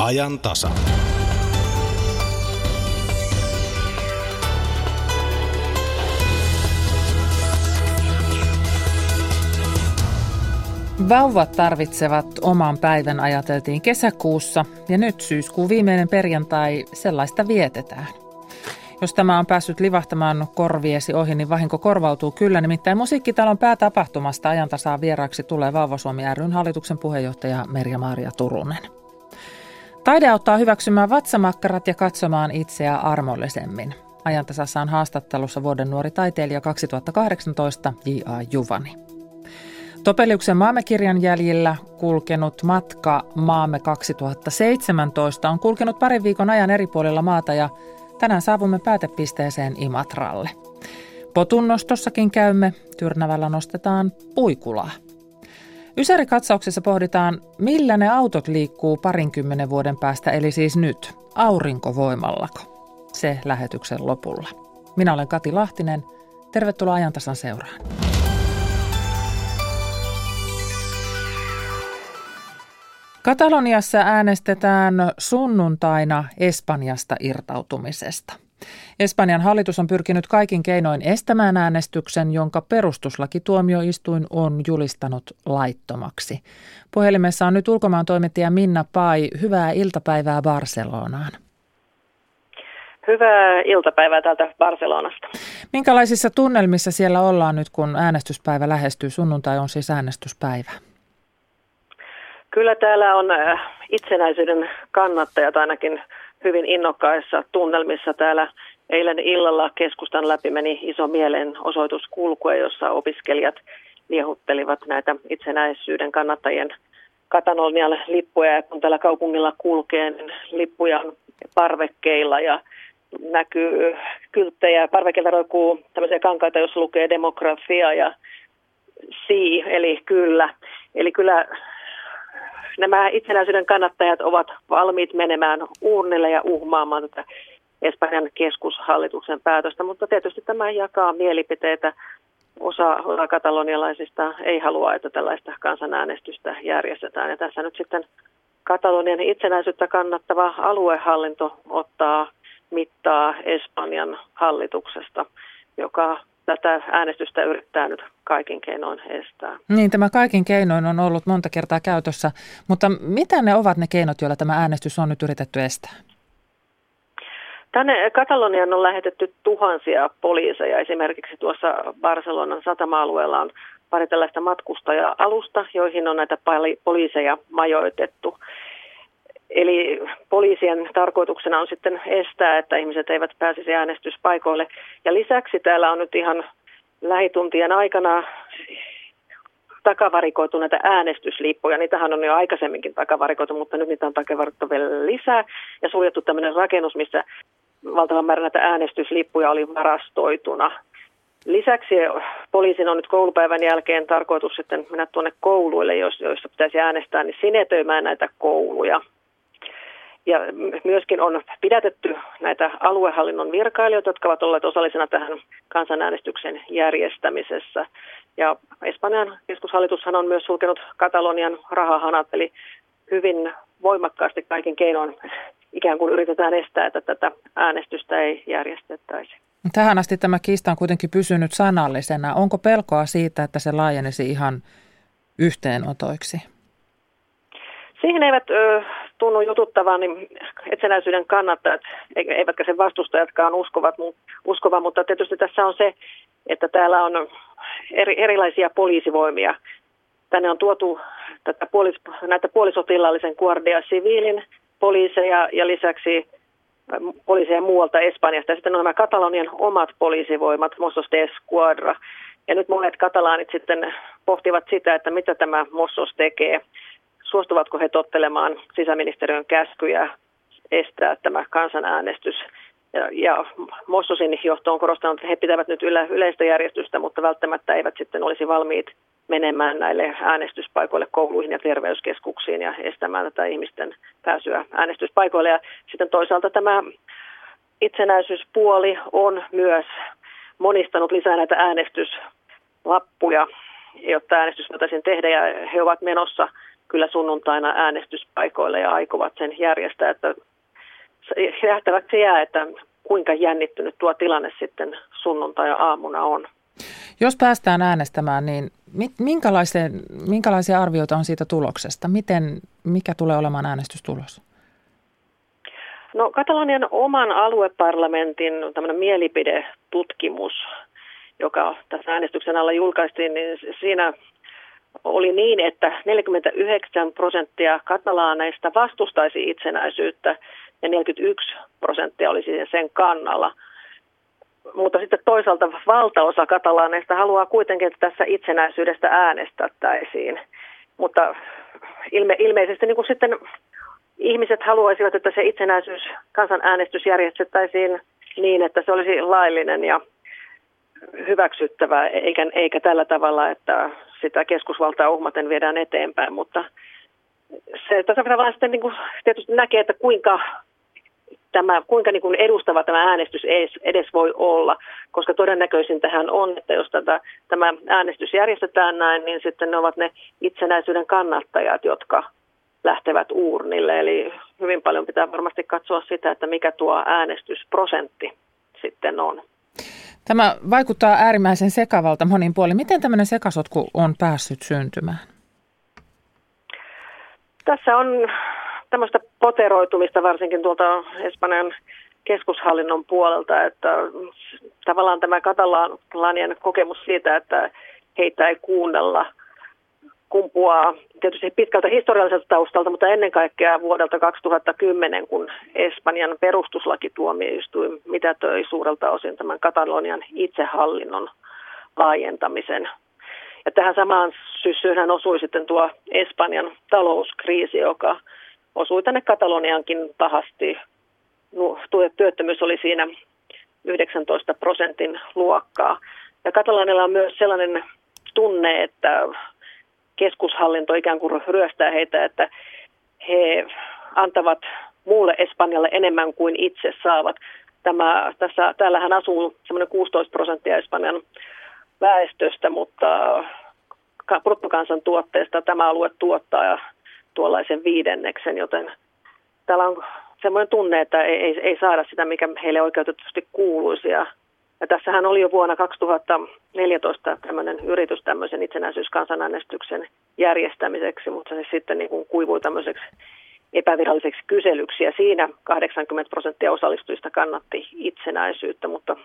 Ajan tasa. Vauvat tarvitsevat oman päivän ajateltiin kesäkuussa ja nyt syyskuun viimeinen perjantai sellaista vietetään. Jos tämä on päässyt livahtamaan korviesi ohi, niin vahinko korvautuu kyllä. Nimittäin Musiikkitalon päätapahtumasta ajantasaa vieraaksi tulee Vauvasuomi ryn hallituksen puheenjohtaja Merja-Maaria Turunen. Taide auttaa hyväksymään vatsamakkarat ja katsomaan itseä armollisemmin. Ajantasassa on haastattelussa vuoden nuori taiteilija 2018 J.A. Juvani. Topeliuksen maamekirjan jäljillä kulkenut matka Maamme 2017 on kulkenut parin viikon ajan eri puolilla maata ja tänään saavumme päätepisteeseen Imatralle. Potunnostossakin käymme, Tyrnävällä nostetaan puikulaa. Ysärikatsauksessa pohditaan, millä ne autot liikkuu parinkymmenen vuoden päästä, eli siis nyt, aurinkovoimallako. Se lähetyksen lopulla. Minä olen Kati Lahtinen. Tervetuloa ajantasan seuraan. Kataloniassa äänestetään sunnuntaina Espanjasta irtautumisesta. Espanjan hallitus on pyrkinyt kaikin keinoin estämään äänestyksen, jonka perustuslakituomioistuin on julistanut laittomaksi. Puhelimessa on nyt ulkomaan toimittaja Minna Pai. Hyvää iltapäivää Barcelonaan. Hyvää iltapäivää täältä Barcelonasta. Minkälaisissa tunnelmissa siellä ollaan nyt, kun äänestyspäivä lähestyy? Sunnuntai on siis äänestyspäivä. Kyllä täällä on äh, itsenäisyyden kannattajat ainakin hyvin innokkaissa tunnelmissa täällä. Eilen illalla keskustan läpi meni iso mielenosoituskulkue, jossa opiskelijat liehuttelivat näitä itsenäisyyden kannattajien Katalonian lippuja. Ja kun täällä kaupungilla kulkee, niin lippuja on parvekkeilla ja näkyy kylttejä. Parvekkeilta roikkuu tämmöisiä kankaita, jos lukee demografia ja si, eli kyllä. Eli kyllä nämä itsenäisyyden kannattajat ovat valmiit menemään uurnille ja uhmaamaan tätä Espanjan keskushallituksen päätöstä, mutta tietysti tämä jakaa mielipiteitä. Osa, katalonialaisista ei halua, että tällaista kansanäänestystä järjestetään. Ja tässä nyt sitten Katalonian itsenäisyyttä kannattava aluehallinto ottaa mittaa Espanjan hallituksesta, joka tätä äänestystä yrittää nyt kaikin keinoin estää. Niin, tämä kaikin keinoin on ollut monta kertaa käytössä, mutta mitä ne ovat ne keinot, joilla tämä äänestys on nyt yritetty estää? Tänne Katalonian on lähetetty tuhansia poliiseja. Esimerkiksi tuossa Barcelonan satama-alueella on pari tällaista matkustaja-alusta, joihin on näitä poliiseja majoitettu. Eli poliisien tarkoituksena on sitten estää, että ihmiset eivät pääsisi äänestyspaikoille. Ja lisäksi täällä on nyt ihan lähituntien aikana takavarikoitu näitä äänestyslippuja. Niitähän on jo aikaisemminkin takavarikoitu, mutta nyt niitä on takavarikoitu vielä lisää. Ja suljettu tämmöinen rakennus, missä valtavan määrä näitä äänestyslippuja oli varastoituna. Lisäksi poliisin on nyt koulupäivän jälkeen tarkoitus sitten mennä tuonne kouluille, joissa pitäisi äänestää, niin sinetöimään näitä kouluja. Ja myöskin on pidätetty näitä aluehallinnon virkailijoita, jotka ovat olleet osallisena tähän kansanäänestyksen järjestämisessä. Ja Espanjan keskushallitushan on myös sulkenut Katalonian rahahanat, eli hyvin voimakkaasti kaikin keinoin ikään kuin yritetään estää, että tätä äänestystä ei järjestettäisi. Tähän asti tämä kiista on kuitenkin pysynyt sanallisena. Onko pelkoa siitä, että se laajenisi ihan yhteenotoiksi? Siihen eivät ö, tunnu jututtavan niin itsenäisyyden kannattajat, eivätkä sen vastustajatkaan uskovat, uskova, mutta tietysti tässä on se, että täällä on eri, erilaisia poliisivoimia. Tänne on tuotu tätä puolis, näitä puolisotilaallisen Guardia Civilin poliiseja ja lisäksi poliiseja muualta Espanjasta. Ja sitten on nämä Katalonian omat poliisivoimat, Mossos de Esquadra. Ja nyt monet katalaanit sitten pohtivat sitä, että mitä tämä Mossos tekee suostuvatko he tottelemaan sisäministeriön käskyjä estää tämä kansanäänestys. Ja, ja Mossosin johto on korostanut, että he pitävät nyt yle, yleistä järjestystä, mutta välttämättä eivät sitten olisi valmiit menemään näille äänestyspaikoille, kouluihin ja terveyskeskuksiin ja estämään tätä ihmisten pääsyä äänestyspaikoille. Ja sitten toisaalta tämä itsenäisyyspuoli on myös monistanut lisää näitä äänestyslappuja, jotta äänestys voitaisiin tehdä ja he ovat menossa kyllä sunnuntaina äänestyspaikoille ja aikovat sen järjestää, että nähtäväksi jää, että kuinka jännittynyt tuo tilanne sitten sunnuntai-aamuna on. Jos päästään äänestämään, niin minkälaisia arvioita on siitä tuloksesta? Miten, mikä tulee olemaan äänestystulos? No Katalonian oman alueparlamentin tämmöinen mielipidetutkimus, joka tässä äänestyksen alla julkaistiin, niin siinä oli niin, että 49 prosenttia katalaaneista vastustaisi itsenäisyyttä ja 41 prosenttia olisi sen kannalla. Mutta sitten toisaalta valtaosa katalaaneista haluaa kuitenkin, että tässä itsenäisyydestä äänestettäisiin. Mutta ilme, ilmeisesti niin kuin sitten ihmiset haluaisivat, että se itsenäisyys, kansanäänestys järjestettäisiin niin, että se olisi laillinen ja hyväksyttävää, eikä, eikä tällä tavalla, että sitä keskusvaltaa uhmaten viedään eteenpäin, mutta se tasavallan sitten niin kuin tietysti näkee, että kuinka tämä, kuinka niin kuin edustava tämä äänestys edes, edes voi olla, koska todennäköisin tähän on, että jos tätä, tämä äänestys järjestetään näin, niin sitten ne ovat ne itsenäisyyden kannattajat, jotka lähtevät uurnille. Eli hyvin paljon pitää varmasti katsoa sitä, että mikä tuo äänestysprosentti sitten on. Tämä vaikuttaa äärimmäisen sekavalta monin puolin. Miten tämmöinen sekasotku on päässyt syntymään? Tässä on tämmöistä poteroitumista varsinkin tuolta Espanjan keskushallinnon puolelta, että tavallaan tämä katalanien kokemus siitä, että heitä ei kuunnella – kumpuaa tietysti pitkältä historialliselta taustalta, mutta ennen kaikkea vuodelta 2010, kun Espanjan perustuslakituomioistuin mitätöi suurelta osin tämän Katalonian itsehallinnon laajentamisen. Ja tähän samaan syssyyn osui sitten tuo Espanjan talouskriisi, joka osui tänne Kataloniankin pahasti. Työttömyys oli siinä 19 prosentin luokkaa. Ja Katalonilla on myös sellainen tunne, että keskushallinto ikään kuin ryöstää heitä, että he antavat muulle Espanjalle enemmän kuin itse saavat. Tämä, tässä, täällähän asuu semmoinen 16 prosenttia Espanjan väestöstä, mutta bruttokansantuotteesta tämä alue tuottaa tuollaisen viidenneksen, joten täällä on semmoinen tunne, että ei, ei, ei saada sitä, mikä heille oikeutetusti kuuluisi. Ja ja tässähän oli jo vuonna 2014 tämmöinen yritys tämmöisen itsenäisyyskansanäänestyksen järjestämiseksi, mutta se sitten niin kuin kuivui tämmöiseksi epäviralliseksi kyselyksi ja siinä 80 prosenttia osallistujista kannatti itsenäisyyttä, mutta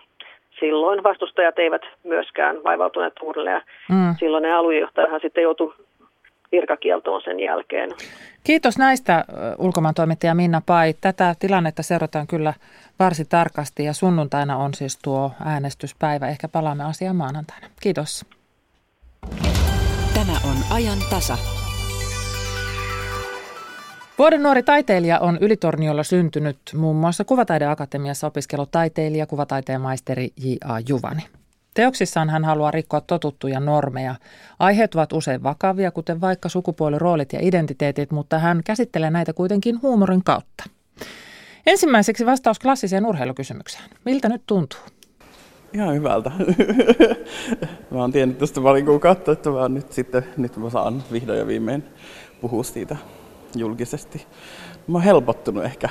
silloin vastustajat eivät myöskään vaivautuneet uudelleen. Mm. Silloin ne aluejohtajahan sitten joutui virkakieltoon sen jälkeen. Kiitos näistä ulkomaan toimittaja Minna Pai. Tätä tilannetta seurataan kyllä varsin tarkasti ja sunnuntaina on siis tuo äänestyspäivä. Ehkä palaamme asiaan maanantaina. Kiitos. Tämä on ajan tasa. Vuoden nuori taiteilija on Ylitorniolla syntynyt muun muassa Kuvataideakatemiassa opiskellut taiteilija, kuvataiteen maisteri J.A. Juvani. Teoksissaan hän haluaa rikkoa totuttuja normeja. Aiheet ovat usein vakavia, kuten vaikka sukupuoliroolit ja identiteetit, mutta hän käsittelee näitä kuitenkin huumorin kautta. Ensimmäiseksi vastaus klassiseen urheilukysymykseen. Miltä nyt tuntuu? Ihan hyvältä. mä oon tiennyt tästä pari kuukautta, että mä nyt sitten nyt mä saan vihdoin ja viimein puhua siitä julkisesti. Mä oon helpottunut ehkä.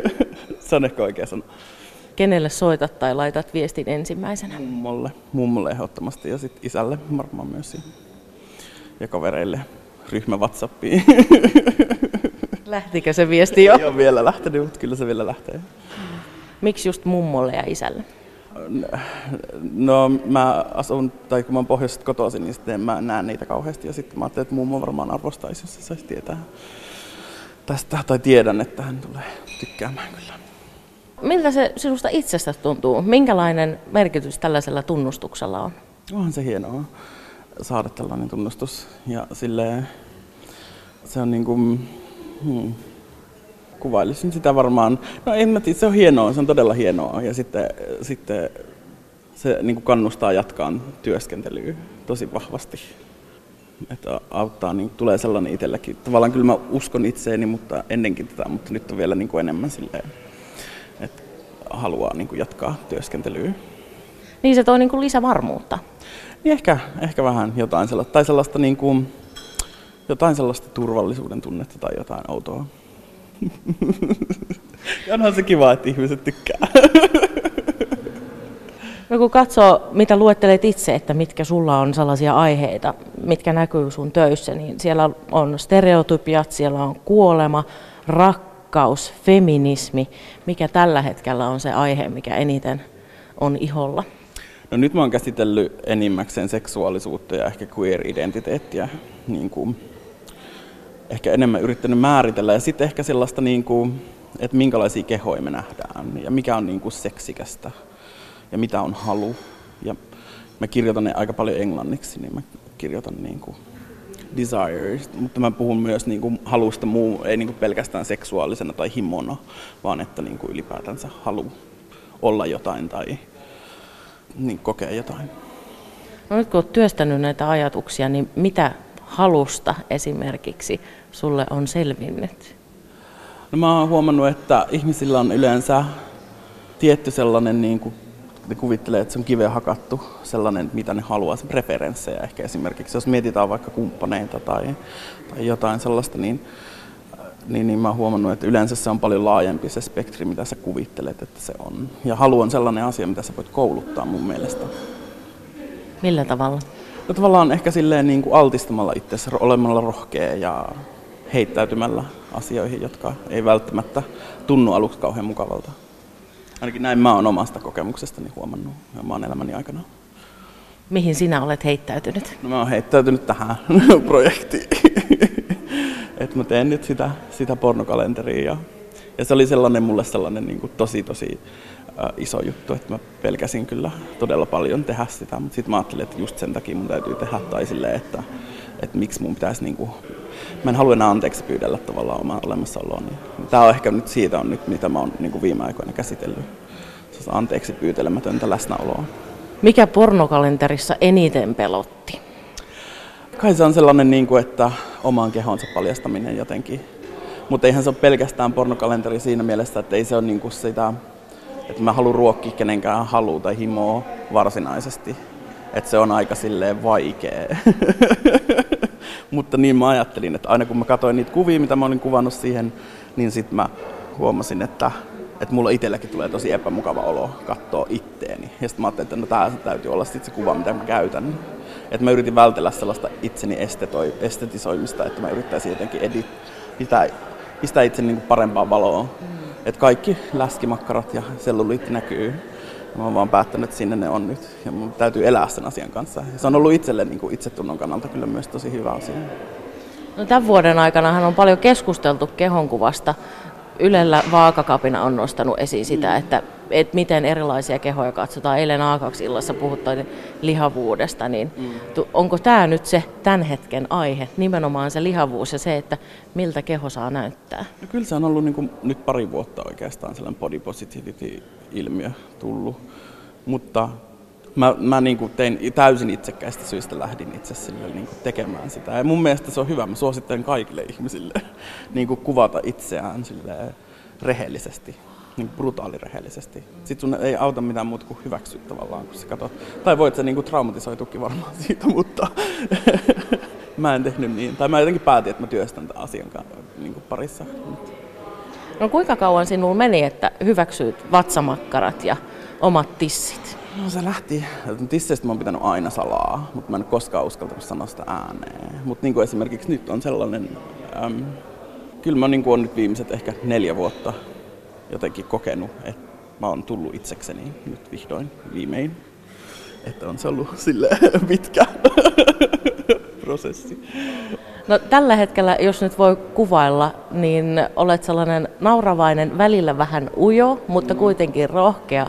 Se on ehkä oikea sana. Kenelle soitat tai laitat viestin ensimmäisenä? Mummolle, mummolle ehdottomasti ja sitten isälle varmaan myös. Ja kavereille ryhmä Whatsappiin. Lähtikö se viesti jo? Ei ole vielä lähtenyt, mutta kyllä se vielä lähtee. Miksi just mummolle ja isälle? No mä asun, tai kun mä oon pohjoisesta kotoisin, niin sitten mä näen niitä kauheasti. Ja sitten mä ajattelin, että mummo varmaan arvostaisi, jos se saisi tietää tästä. Tai tiedän, että hän tulee tykkäämään kyllä. Miltä se sinusta itsestä tuntuu? Minkälainen merkitys tällaisella tunnustuksella on? Onhan se hienoa saada tällainen tunnustus. Ja silleen, se on niin kuin, hmm, kuvailisin sitä varmaan, no en mä tiedä, se on hienoa, se on todella hienoa. Ja sitten, sitten se niin kuin kannustaa jatkaan työskentelyä tosi vahvasti. Että auttaa, niin tulee sellainen itselläkin. Tavallaan kyllä mä uskon itseeni, mutta ennenkin tätä, mutta nyt on vielä niin kuin enemmän silleen haluaa niin kuin jatkaa työskentelyä. Niin se toi niin kuin lisävarmuutta. Niin ehkä, ehkä vähän jotain sellaista, tai sellaista niin kuin, jotain sellaista turvallisuuden tunnetta tai jotain outoa. ja onhan se kiva, että ihmiset tykkää. No kun katsoo, mitä luettelet itse, että mitkä sulla on sellaisia aiheita, mitkä näkyy sun töissä, niin siellä on stereotypiat, siellä on kuolema, rakkaus, feminismi. Mikä tällä hetkellä on se aihe, mikä eniten on iholla? No nyt mä oon käsitellyt enimmäkseen seksuaalisuutta ja ehkä queer-identiteettiä, niin kuin, ehkä enemmän yrittänyt määritellä ja sitten ehkä sellaista, niin kuin, että minkälaisia kehoja me nähdään ja mikä on niin kuin seksikästä ja mitä on halu. Ja mä kirjoitan ne aika paljon englanniksi, niin mä kirjoitan niin kuin desires, mutta mä puhun myös niin kuin halusta muu, ei niin kuin pelkästään seksuaalisena tai himona, vaan että niin kuin ylipäätänsä halu olla jotain tai niin kokea jotain. No nyt kun olet työstänyt näitä ajatuksia, niin mitä halusta esimerkiksi sulle on selvinnyt? No mä oon huomannut, että ihmisillä on yleensä tietty sellainen, niin kuin, ne kuvittelee, että se on kiveen hakattu, sellainen, mitä ne haluaa, se preferenssejä ehkä esimerkiksi. Jos mietitään vaikka kumppaneita tai, tai jotain sellaista, niin, niin, niin mä oon huomannut, että yleensä se on paljon laajempi se spektri, mitä sä kuvittelet, että se on. Ja halu on sellainen asia, mitä sä voit kouluttaa mun mielestä. Millä tavalla? No tavallaan ehkä silleen niin kuin altistamalla itsessä, olemalla rohkea ja heittäytymällä asioihin, jotka ei välttämättä tunnu aluksi kauhean mukavalta. Ainakin näin mä oon omasta kokemuksestani huomannut oon elämäni aikana. Mihin sinä olet heittäytynyt? No mä oon heittäytynyt tähän projektiin. että mä teen nyt sitä, sitä pornokalenteria ja, ja se oli sellainen mulle sellainen niin kuin tosi tosi äh, iso juttu, että mä pelkäsin kyllä todella paljon tehdä sitä, mutta sitten mä ajattelin, että just sen takia mun täytyy tehdä tai silleen, että, että miksi mun pitäisi niin kuin, mä en halua enää anteeksi pyydellä tavallaan omaa olemassaoloa. Niin tämä on ehkä nyt siitä on nyt, mitä mä oon niin kuin viime aikoina käsitellyt. Se anteeksi pyytelemätöntä läsnäoloa. Mikä pornokalenterissa eniten pelotti? Kai se on sellainen, niin kuin, että oman kehonsa paljastaminen jotenkin. Mutta eihän se ole pelkästään pornokalenteri siinä mielessä, että ei se ole niin kuin sitä, että mä haluan ruokkia kenenkään halu tai himoa varsinaisesti. Että se on aika silleen vaikea. Mutta niin mä ajattelin, että aina kun mä katsoin niitä kuvia, mitä mä olin kuvannut siihen, niin sitten mä huomasin, että, että mulla itselläkin tulee tosi epämukava olo katsoa itteeni. Ja sitten mä ajattelin, että no tää täytyy olla sitten se kuva, mitä mä käytän. Että mä yritin vältellä sellaista itseni estetoi, estetisoimista, että mä yrittäisin jotenkin edit, pitää, pistää itseni niin parempaan valoon. Mm. Että kaikki läskimakkarat ja selluliitti näkyy. Mä oon vaan päättänyt, että sinne ne on nyt. Ja mun täytyy elää sen asian kanssa. Ja se on ollut itselle niin kuin itsetunnon kannalta kyllä myös tosi hyvä asia. No, tämän vuoden aikana on paljon keskusteltu kehonkuvasta. Ylellä Vaakakapina on nostanut esiin sitä, että, että miten erilaisia kehoja katsotaan. Eilen A2-illassa puhuttiin lihavuudesta, niin mm. onko tämä nyt se tämän hetken aihe, nimenomaan se lihavuus ja se, että miltä keho saa näyttää? No kyllä se on ollut niin kuin nyt pari vuotta oikeastaan sellainen body positivity-ilmiö tullut, mutta mä, mä niin kuin tein täysin itsekkäistä syistä lähdin itse sille niin kuin tekemään sitä. Ja mun mielestä se on hyvä. Mä suosittelen kaikille ihmisille niin kuin kuvata itseään sille rehellisesti, niin brutaalirehellisesti. Sitten sun ei auta mitään muuta kuin hyväksyä tavallaan, kun sä katsot. Tai voit sä niin traumatisoitukin varmaan siitä, mutta mä en tehnyt niin. Tai mä jotenkin päätin, että mä työstän tämän asian niin kuin parissa. No kuinka kauan sinulla meni, että hyväksyit vatsamakkarat ja omat tissit? No se lähti, tisseistä mä oon pitänyt aina salaa, mutta mä en koskaan uskaltanut sanoa sitä ääneen. Mutta niin esimerkiksi nyt on sellainen, äm, kyllä mä niin kuin on nyt viimeiset ehkä neljä vuotta jotenkin kokenut, että mä oon tullut itsekseni nyt vihdoin, viimein. Että on se ollut sille pitkä prosessi. No, tällä hetkellä, jos nyt voi kuvailla, niin olet sellainen nauravainen, välillä vähän ujo, mutta kuitenkin rohkea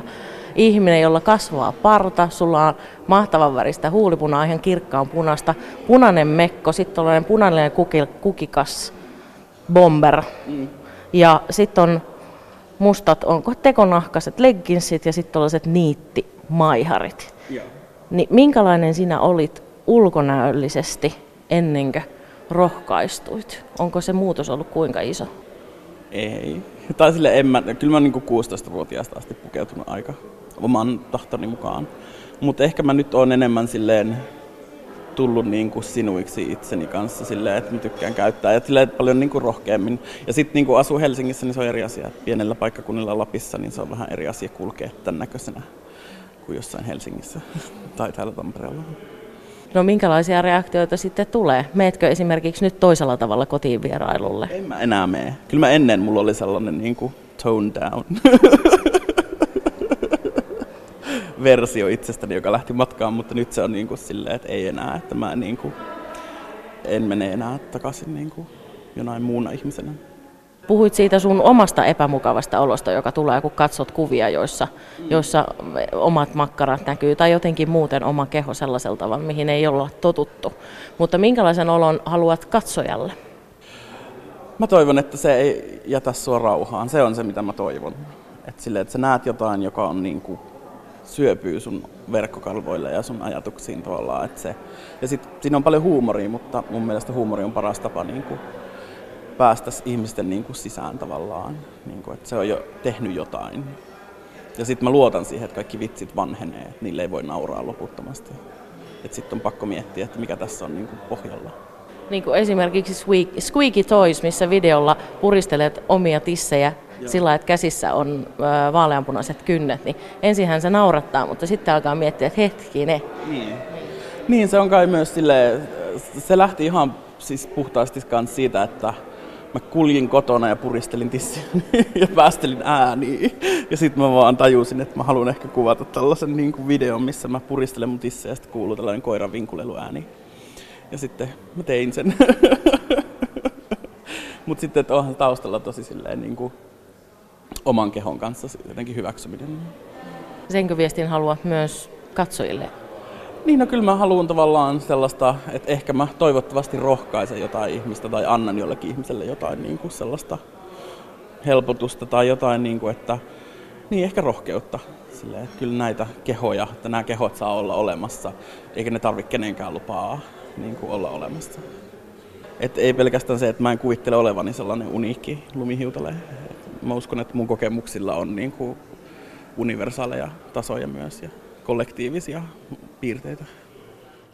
ihminen, jolla kasvaa parta, sulla on mahtavan väristä huulipunaa, ihan kirkkaan punasta, punainen mekko, sitten on punainen kuki, kukikas bomber. Mm. Ja sitten on mustat, onko tekonahkaiset legginsit ja sitten tällaiset niittimaiharit. Yeah. Niin minkälainen sinä olit ulkonäöllisesti ennen kuin rohkaistuit? Onko se muutos ollut kuinka iso? Ei. Tai sille en mä, kyllä mä niin 16-vuotiaasta asti pukeutunut aika oman tahtoni mukaan. Mutta ehkä mä nyt oon enemmän silleen tullut niin kuin sinuiksi itseni kanssa silleen, että mä tykkään käyttää ja silleen, paljon niin kuin rohkeammin. Ja sitten niin kuin asuu Helsingissä, niin se on eri asia. Pienellä paikkakunnilla Lapissa, niin se on vähän eri asia kulkea tämän näköisenä kuin jossain Helsingissä tai täällä Tampereella. No minkälaisia reaktioita sitten tulee? Meetkö esimerkiksi nyt toisella tavalla kotiin vierailulle? En mä enää mene. Kyllä mä ennen mulla oli sellainen niin kuin tone down versio itsestäni, joka lähti matkaan, mutta nyt se on niin kuin silleen, että ei enää, että mä niin kuin en mene enää takaisin niin kuin jonain muuna ihmisenä. Puhuit siitä sun omasta epämukavasta olosta, joka tulee, kun katsot kuvia, joissa, joissa omat makkarat näkyy, tai jotenkin muuten oma keho sellaisella tavalla, mihin ei olla totuttu. Mutta minkälaisen olon haluat katsojalle? Mä toivon, että se ei jätä sua rauhaan. Se on se, mitä mä toivon. Että sille, että sä näet jotain, joka on niin kuin syöpyy sun verkkokalvoille ja sun ajatuksiin tuolla. Että se, ja sit, siinä on paljon huumoria, mutta mun mielestä huumori on paras tapa niin kuin päästä ihmisten niin kuin sisään tavallaan. Niin kuin, että se on jo tehnyt jotain. Ja sitten mä luotan siihen, että kaikki vitsit vanhenee, että niille ei voi nauraa loputtomasti. Että sitten on pakko miettiä, että mikä tässä on niin kuin pohjalla. Niin kuin esimerkiksi Squeaky Toys, missä videolla puristelet omia tissejä. Sillä että käsissä on vaaleanpunaiset kynnet, niin ensinhän se naurattaa, mutta sitten alkaa miettiä, että hetkinen. Niin. niin, se on kai myös sille, se lähti ihan siis puhtaasti siitä, että mä kuljin kotona ja puristelin tissiä ja päästelin ääniä. Ja sitten mä vaan tajusin, että mä haluan ehkä kuvata tällaisen niin kuin videon, missä mä puristelen mun tissiä ja sitten kuuluu tällainen koiran vinkuleluääni. Ja sitten mä tein sen. Mutta sitten että onhan taustalla tosi silleen niin kuin oman kehon kanssa jotenkin hyväksyminen. Senkö viestin haluat myös katsojille? Niin, no kyllä mä haluan tavallaan sellaista, että ehkä mä toivottavasti rohkaisen jotain ihmistä tai annan jollekin ihmiselle jotain niin kuin sellaista helpotusta tai jotain, niin kuin, että niin ehkä rohkeutta. Silleen, että kyllä näitä kehoja, että nämä kehot saa olla olemassa, eikä ne tarvitse kenenkään lupaa niin kuin olla olemassa. Et ei pelkästään se, että mä en kuvittele olevani sellainen uniikki lumihiutale. Mä uskon, että mun kokemuksilla on niin kuin universaaleja tasoja myös ja kollektiivisia piirteitä.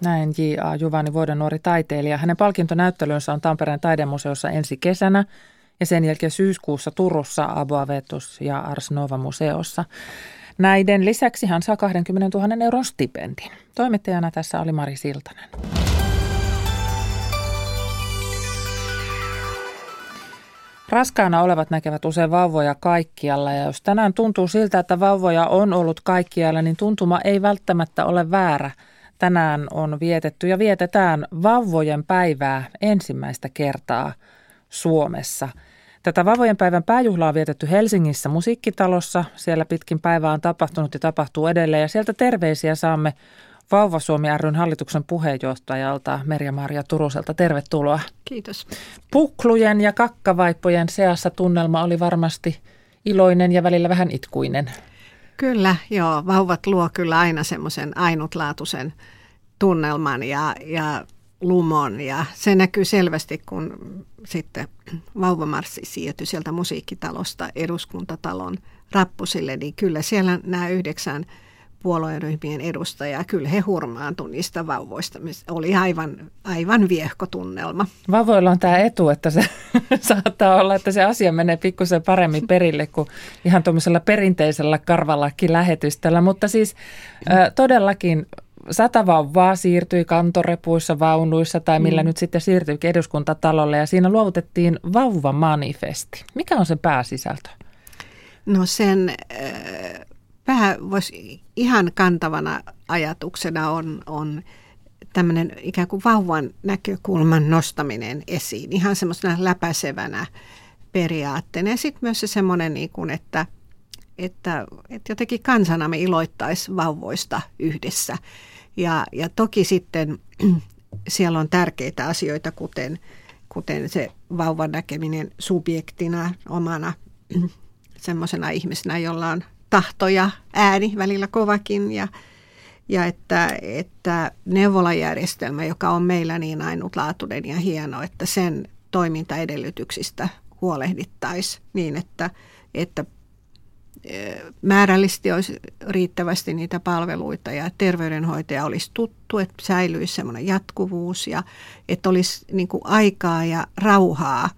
Näin J.A. Juvani Vuoden nuori taiteilija. Hänen palkintonäyttelynsä on Tampereen taidemuseossa ensi kesänä ja sen jälkeen syyskuussa Turussa Aboavetus ja Ars Nova museossa. Näiden lisäksi hän saa 20 000 euron stipendin. Toimittajana tässä oli Mari Siltanen. Raskaana olevat näkevät usein vauvoja kaikkialla ja jos tänään tuntuu siltä, että vauvoja on ollut kaikkialla, niin tuntuma ei välttämättä ole väärä. Tänään on vietetty ja vietetään vauvojen päivää ensimmäistä kertaa Suomessa. Tätä vauvojen päivän pääjuhlaa on vietetty Helsingissä musiikkitalossa. Siellä pitkin päivää on tapahtunut ja tapahtuu edelleen ja sieltä terveisiä saamme Vauva Suomi ryn hallituksen puheenjohtajalta Merja-Maria Turuselta. Tervetuloa. Kiitos. Puklujen ja kakkavaippojen seassa tunnelma oli varmasti iloinen ja välillä vähän itkuinen. Kyllä, joo. Vauvat luo kyllä aina semmoisen ainutlaatuisen tunnelman ja, ja lumon ja se näkyy selvästi, kun sitten vauvamarssi siirtyi sieltä musiikkitalosta eduskuntatalon rappusille, niin kyllä siellä nämä yhdeksän puolueryhmien edustajaa. Kyllä he hurmaantui niistä vauvoista. Oli aivan, aivan viehkotunnelma. Vauvoilla on tämä etu, että se saattaa olla, että se asia menee pikkusen paremmin perille kuin ihan tuollaisella perinteisellä karvallakin lähetystöllä. Mutta siis todellakin sata vauvaa siirtyi kantorepuissa, vaunuissa tai millä mm. nyt sitten siirtyikin eduskuntatalolle ja siinä luovutettiin vauvamanifesti. Mikä on se pääsisältö? No sen äh, vähän voisi ihan kantavana ajatuksena on, on tämmöinen ikään kuin vauvan näkökulman nostaminen esiin, ihan semmoisena läpäisevänä periaatteena. Ja sitten myös se semmoinen, niin kuin, että, että, että jotenkin kansana me iloittaisi vauvoista yhdessä. Ja, ja toki sitten siellä on tärkeitä asioita, kuten, kuten se vauvan näkeminen subjektina, omana semmoisena ihmisenä, jolla on tahto ja ääni, välillä kovakin ja, ja että, että neuvolajärjestelmä, joka on meillä niin ainutlaatuinen ja hieno, että sen toimintaedellytyksistä huolehdittaisiin niin, että, että määrällisesti olisi riittävästi niitä palveluita ja terveydenhoitaja olisi tuttu, että säilyisi semmoinen jatkuvuus ja että olisi niin kuin aikaa ja rauhaa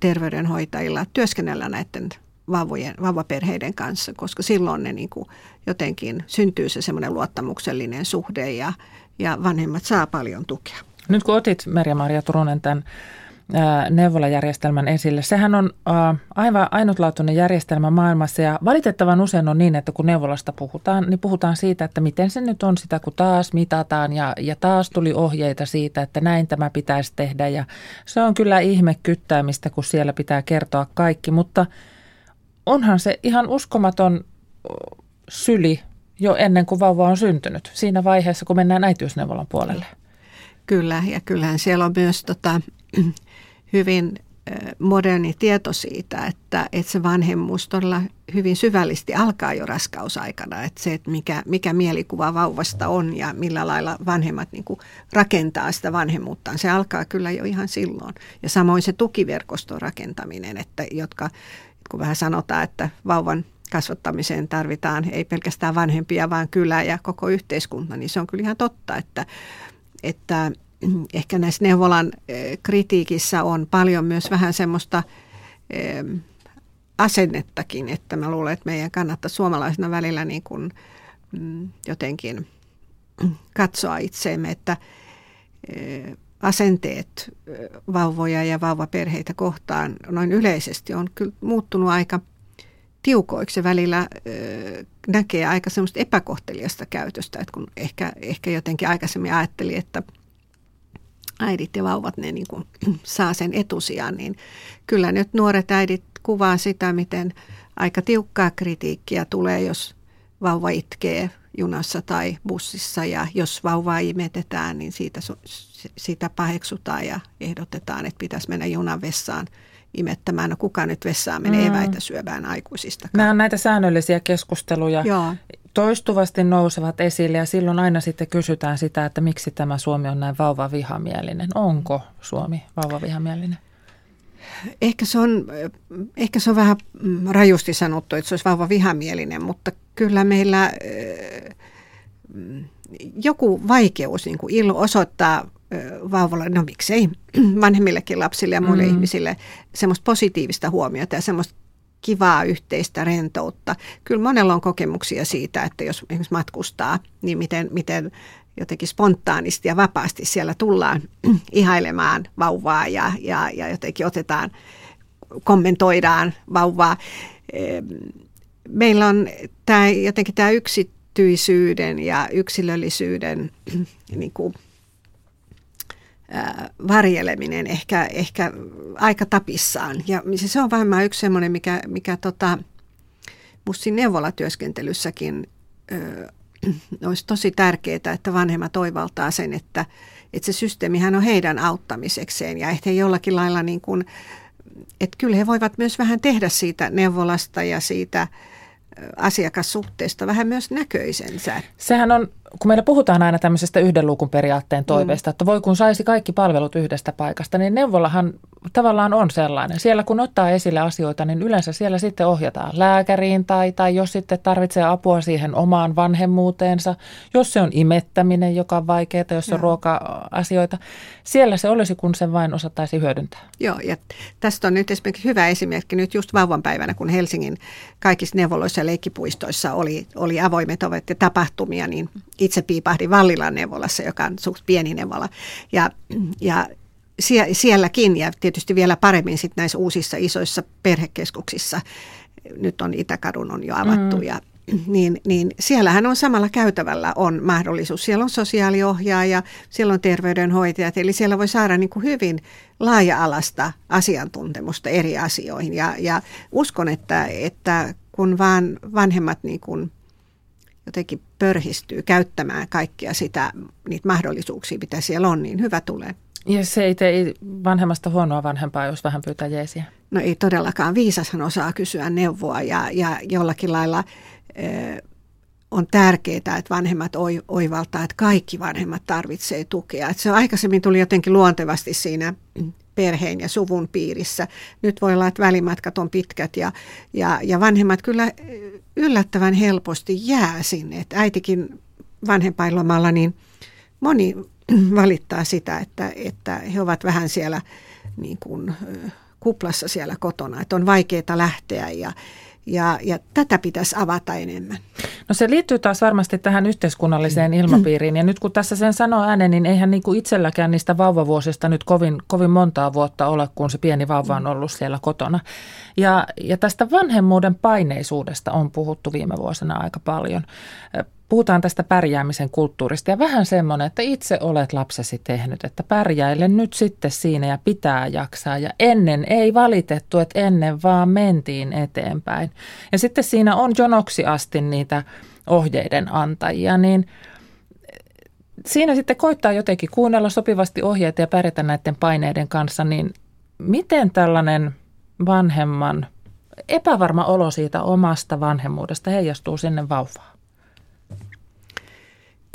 terveydenhoitajilla työskennellä näiden vauvojen, vauvaperheiden kanssa, koska silloin ne niin kuin jotenkin syntyy se semmoinen luottamuksellinen suhde ja, ja vanhemmat saa paljon tukea. Nyt kun otit Merja-Maria Turunen tämän neuvolajärjestelmän esille. Sehän on aivan ainutlaatuinen järjestelmä maailmassa ja valitettavan usein on niin, että kun neuvolasta puhutaan, niin puhutaan siitä, että miten se nyt on sitä, kun taas mitataan ja, ja taas tuli ohjeita siitä, että näin tämä pitäisi tehdä ja se on kyllä ihme kyttäämistä, kun siellä pitää kertoa kaikki, mutta onhan se ihan uskomaton syli jo ennen kuin vauva on syntynyt, siinä vaiheessa, kun mennään äitiysneuvolan puolelle. Kyllä, ja kyllähän siellä on myös tota, hyvin moderni tieto siitä, että, että se vanhemmuus todella hyvin syvällisesti alkaa jo raskausaikana. Että se, että mikä, mikä mielikuva vauvasta on ja millä lailla vanhemmat niin kuin rakentaa sitä vanhemmuuttaan, se alkaa kyllä jo ihan silloin. Ja samoin se tukiverkoston rakentaminen, että jotka, kun vähän sanotaan, että vauvan kasvattamiseen tarvitaan ei pelkästään vanhempia, vaan kyllä ja koko yhteiskunta, niin se on kyllä ihan totta, että, että ehkä näissä neuvolan eh, kritiikissä on paljon myös vähän semmoista asennettakin, että mä luulen, että meidän kannattaa suomalaisena välillä niin kuin mm, jotenkin katsoa itseemme, että eh, asenteet vauvoja ja vauvaperheitä kohtaan noin yleisesti on kyllä muuttunut aika tiukoiksi. Välillä näkee aika semmoista epäkohteliasta käytöstä, että kun ehkä, ehkä jotenkin aikaisemmin ajatteli, että – äidit ja vauvat ne niin kuin saa sen etusijan, niin kyllä nyt nuoret äidit kuvaa sitä, miten aika tiukkaa kritiikkiä tulee, jos vauva itkee junassa tai bussissa ja jos vauvaa imetetään, niin siitä, siitä paheksutaan ja ehdotetaan, että pitäisi mennä junan vessaan imettämään. No kuka nyt vessaan menee mm. eväitä syömään aikuisista. Nämä on näitä säännöllisiä keskusteluja. Joo toistuvasti nousevat esille ja silloin aina sitten kysytään sitä, että miksi tämä Suomi on näin vauvavihamielinen. Onko Suomi vauvavihamielinen? Ehkä se on, ehkä se on vähän rajusti sanottu, että se olisi vauvavihamielinen, mutta kyllä meillä joku vaikeus niin kuin osoittaa vauvalle, no miksei vanhemmillekin lapsille ja muille mm. ihmisille semmoista positiivista huomiota ja semmoista kivaa yhteistä rentoutta. Kyllä monella on kokemuksia siitä, että jos esimerkiksi matkustaa, niin miten, miten jotenkin spontaanisti ja vapaasti siellä tullaan ihailemaan vauvaa ja, ja, ja jotenkin otetaan, kommentoidaan vauvaa. Meillä on tämä, jotenkin tämä yksityisyyden ja yksilöllisyyden niin kuin varjeleminen ehkä, ehkä aika tapissaan. Ja se on vähemmän yksi semmoinen, mikä, mikä tota, musta siinä neuvolatyöskentelyssäkin ö, olisi tosi tärkeää, että vanhemmat oivaltaa sen, että, että se systeemihän on heidän auttamisekseen ja he jollakin lailla niin kuin, että kyllä he voivat myös vähän tehdä siitä neuvolasta ja siitä asiakassuhteesta vähän myös näköisensä. Sehän on kun meillä puhutaan aina tämmöisestä yhden luukun periaatteen mm. toiveesta, mm. että voi kun saisi kaikki palvelut yhdestä paikasta, niin neuvolahan tavallaan on sellainen. Siellä kun ottaa esille asioita, niin yleensä siellä sitten ohjataan lääkäriin tai, tai jos sitten tarvitsee apua siihen omaan vanhemmuuteensa, jos se on imettäminen, joka on vaikeaa, jos on ruoka-asioita. Siellä se olisi, kun sen vain osattaisi hyödyntää. Joo, ja tästä on nyt esimerkiksi hyvä esimerkki nyt just vauvan päivänä, kun Helsingin kaikissa neuvoloissa ja leikkipuistoissa oli, oli avoimet ovet ja tapahtumia, niin itse piipahdin Vallilan neuvolassa, joka on suht pieni neuvola. Ja, ja sie, sielläkin ja tietysti vielä paremmin sit näissä uusissa isoissa perhekeskuksissa, nyt on Itäkadun on jo avattu mm. ja niin, niin siellähän on samalla käytävällä on mahdollisuus. Siellä on sosiaaliohjaaja, siellä on terveydenhoitajat, eli siellä voi saada niin kuin hyvin laaja-alasta asiantuntemusta eri asioihin. Ja, ja uskon, että, että kun vaan vanhemmat niin kuin jotenkin pörhistyy käyttämään kaikkia sitä, niitä mahdollisuuksia, mitä siellä on, niin hyvä tulee. Ja se ei tee vanhemmasta huonoa vanhempaa, jos vähän pyytää jeesiä. No ei todellakaan. Viisashan osaa kysyä neuvoa ja, ja jollakin lailla ö, on tärkeää, että vanhemmat oivaltaa, että kaikki vanhemmat tarvitsee tukea. Että se aikaisemmin tuli jotenkin luontevasti siinä perheen ja suvun piirissä. Nyt voi olla, että välimatkat on pitkät ja, ja, ja vanhemmat kyllä yllättävän helposti jää sinne. Että äitikin vanhempainlomalla, niin moni valittaa sitä, että, että he ovat vähän siellä niin kuin, kuplassa siellä kotona, että on vaikeaa lähteä ja, ja, ja tätä pitäisi avata enemmän. No se liittyy taas varmasti tähän yhteiskunnalliseen ilmapiiriin. Ja nyt kun tässä sen sanoo ääneen, niin eihän niin kuin itselläkään niistä vauvavuosista nyt kovin, kovin montaa vuotta ole, kun se pieni vauva on ollut siellä kotona. Ja, ja tästä vanhemmuuden paineisuudesta on puhuttu viime vuosina aika paljon puhutaan tästä pärjäämisen kulttuurista ja vähän semmoinen, että itse olet lapsesi tehnyt, että pärjäile nyt sitten siinä ja pitää jaksaa. Ja ennen ei valitettu, että ennen vaan mentiin eteenpäin. Ja sitten siinä on jonoksi asti niitä ohjeiden antajia, niin siinä sitten koittaa jotenkin kuunnella sopivasti ohjeita ja pärjätä näiden paineiden kanssa, niin miten tällainen vanhemman epävarma olo siitä omasta vanhemmuudesta heijastuu sinne vauvaan?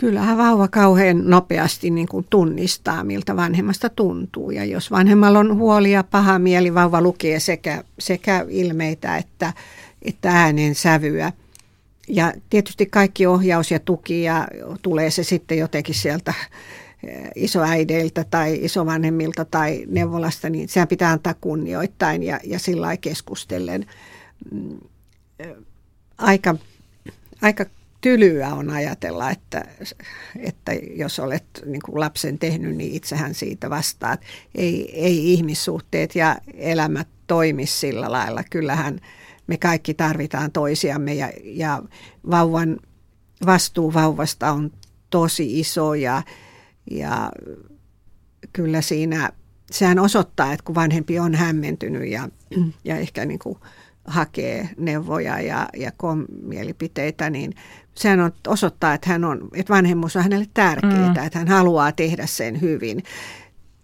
Kyllähän vauva kauhean nopeasti niin kuin tunnistaa, miltä vanhemmasta tuntuu. Ja jos vanhemmalla on huoli ja paha mieli, vauva lukee sekä, sekä ilmeitä että, että äänen sävyä. Ja tietysti kaikki ohjaus ja tuki ja tulee se sitten jotenkin sieltä eh, isoäideiltä tai isovanhemmilta tai neuvolasta, niin sehän pitää antaa kunnioittain ja, ja sillä keskustellen. Mm, eh, aika, aika tylyä on ajatella, että, että jos olet niin kuin lapsen tehnyt, niin itsehän siitä vastaat. Ei, ei ihmissuhteet ja elämä toimi sillä lailla. Kyllähän me kaikki tarvitaan toisiamme ja, ja vauvan vastuu vauvasta on tosi iso ja, ja kyllä siinä, sehän osoittaa, että kun vanhempi on hämmentynyt ja, ja ehkä niin kuin hakee neuvoja ja, ja mielipiteitä, niin sehän on, osoittaa, että, hän on, että vanhemmuus on hänelle tärkeää, mm. että hän haluaa tehdä sen hyvin.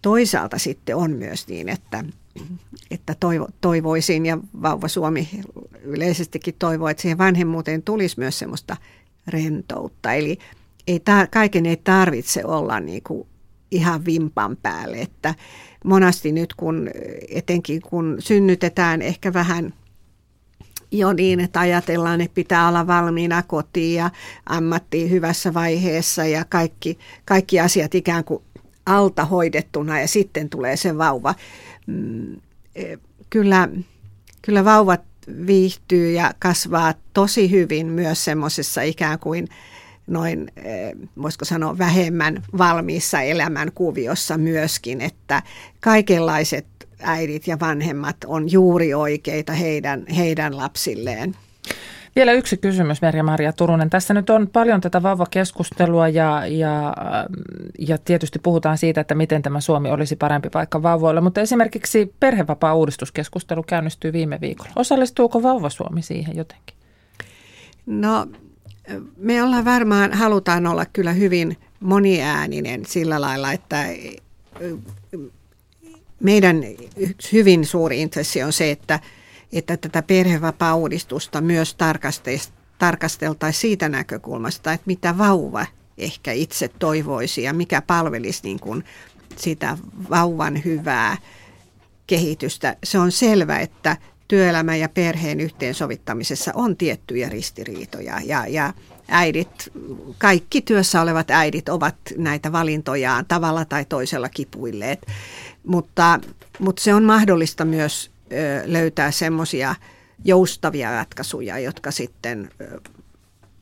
Toisaalta sitten on myös niin, että, että toivo, toivoisin ja Vauva Suomi yleisestikin toivoo, että siihen vanhemmuuteen tulisi myös semmoista rentoutta. Eli ei ta, kaiken ei tarvitse olla niin kuin ihan vimpan päälle, että monasti nyt kun etenkin kun synnytetään ehkä vähän – jo niin, että ajatellaan, että pitää olla valmiina kotiin ja ammattiin hyvässä vaiheessa ja kaikki, kaikki asiat ikään kuin alta hoidettuna ja sitten tulee se vauva. Mm, e, kyllä, kyllä vauvat viihtyy ja kasvaa tosi hyvin myös semmoisessa ikään kuin noin, e, voisiko sanoa, vähemmän valmiissa elämänkuviossa myöskin, että kaikenlaiset äidit ja vanhemmat on juuri oikeita heidän, heidän lapsilleen. Vielä yksi kysymys, Merja-Maria Turunen. Tässä nyt on paljon tätä vauvakeskustelua ja, ja, ja tietysti puhutaan siitä, että miten tämä Suomi olisi parempi paikka vauvoille, mutta esimerkiksi perhevapaa-uudistuskeskustelu käynnistyy viime viikolla. Osallistuuko Vauva Suomi siihen jotenkin? No me ollaan varmaan, halutaan olla kyllä hyvin moniääninen sillä lailla, että meidän hyvin suuri intressi on se, että, että tätä perhevapaa-uudistusta myös tarkasteltaisiin siitä näkökulmasta, että mitä vauva ehkä itse toivoisi ja mikä palvelisi niin kuin sitä vauvan hyvää kehitystä. Se on selvä, että työelämä ja perheen yhteensovittamisessa on tiettyjä ristiriitoja ja, ja äidit, kaikki työssä olevat äidit ovat näitä valintojaan tavalla tai toisella kipuilleet. Mutta, mutta se on mahdollista myös löytää semmoisia joustavia ratkaisuja, jotka sitten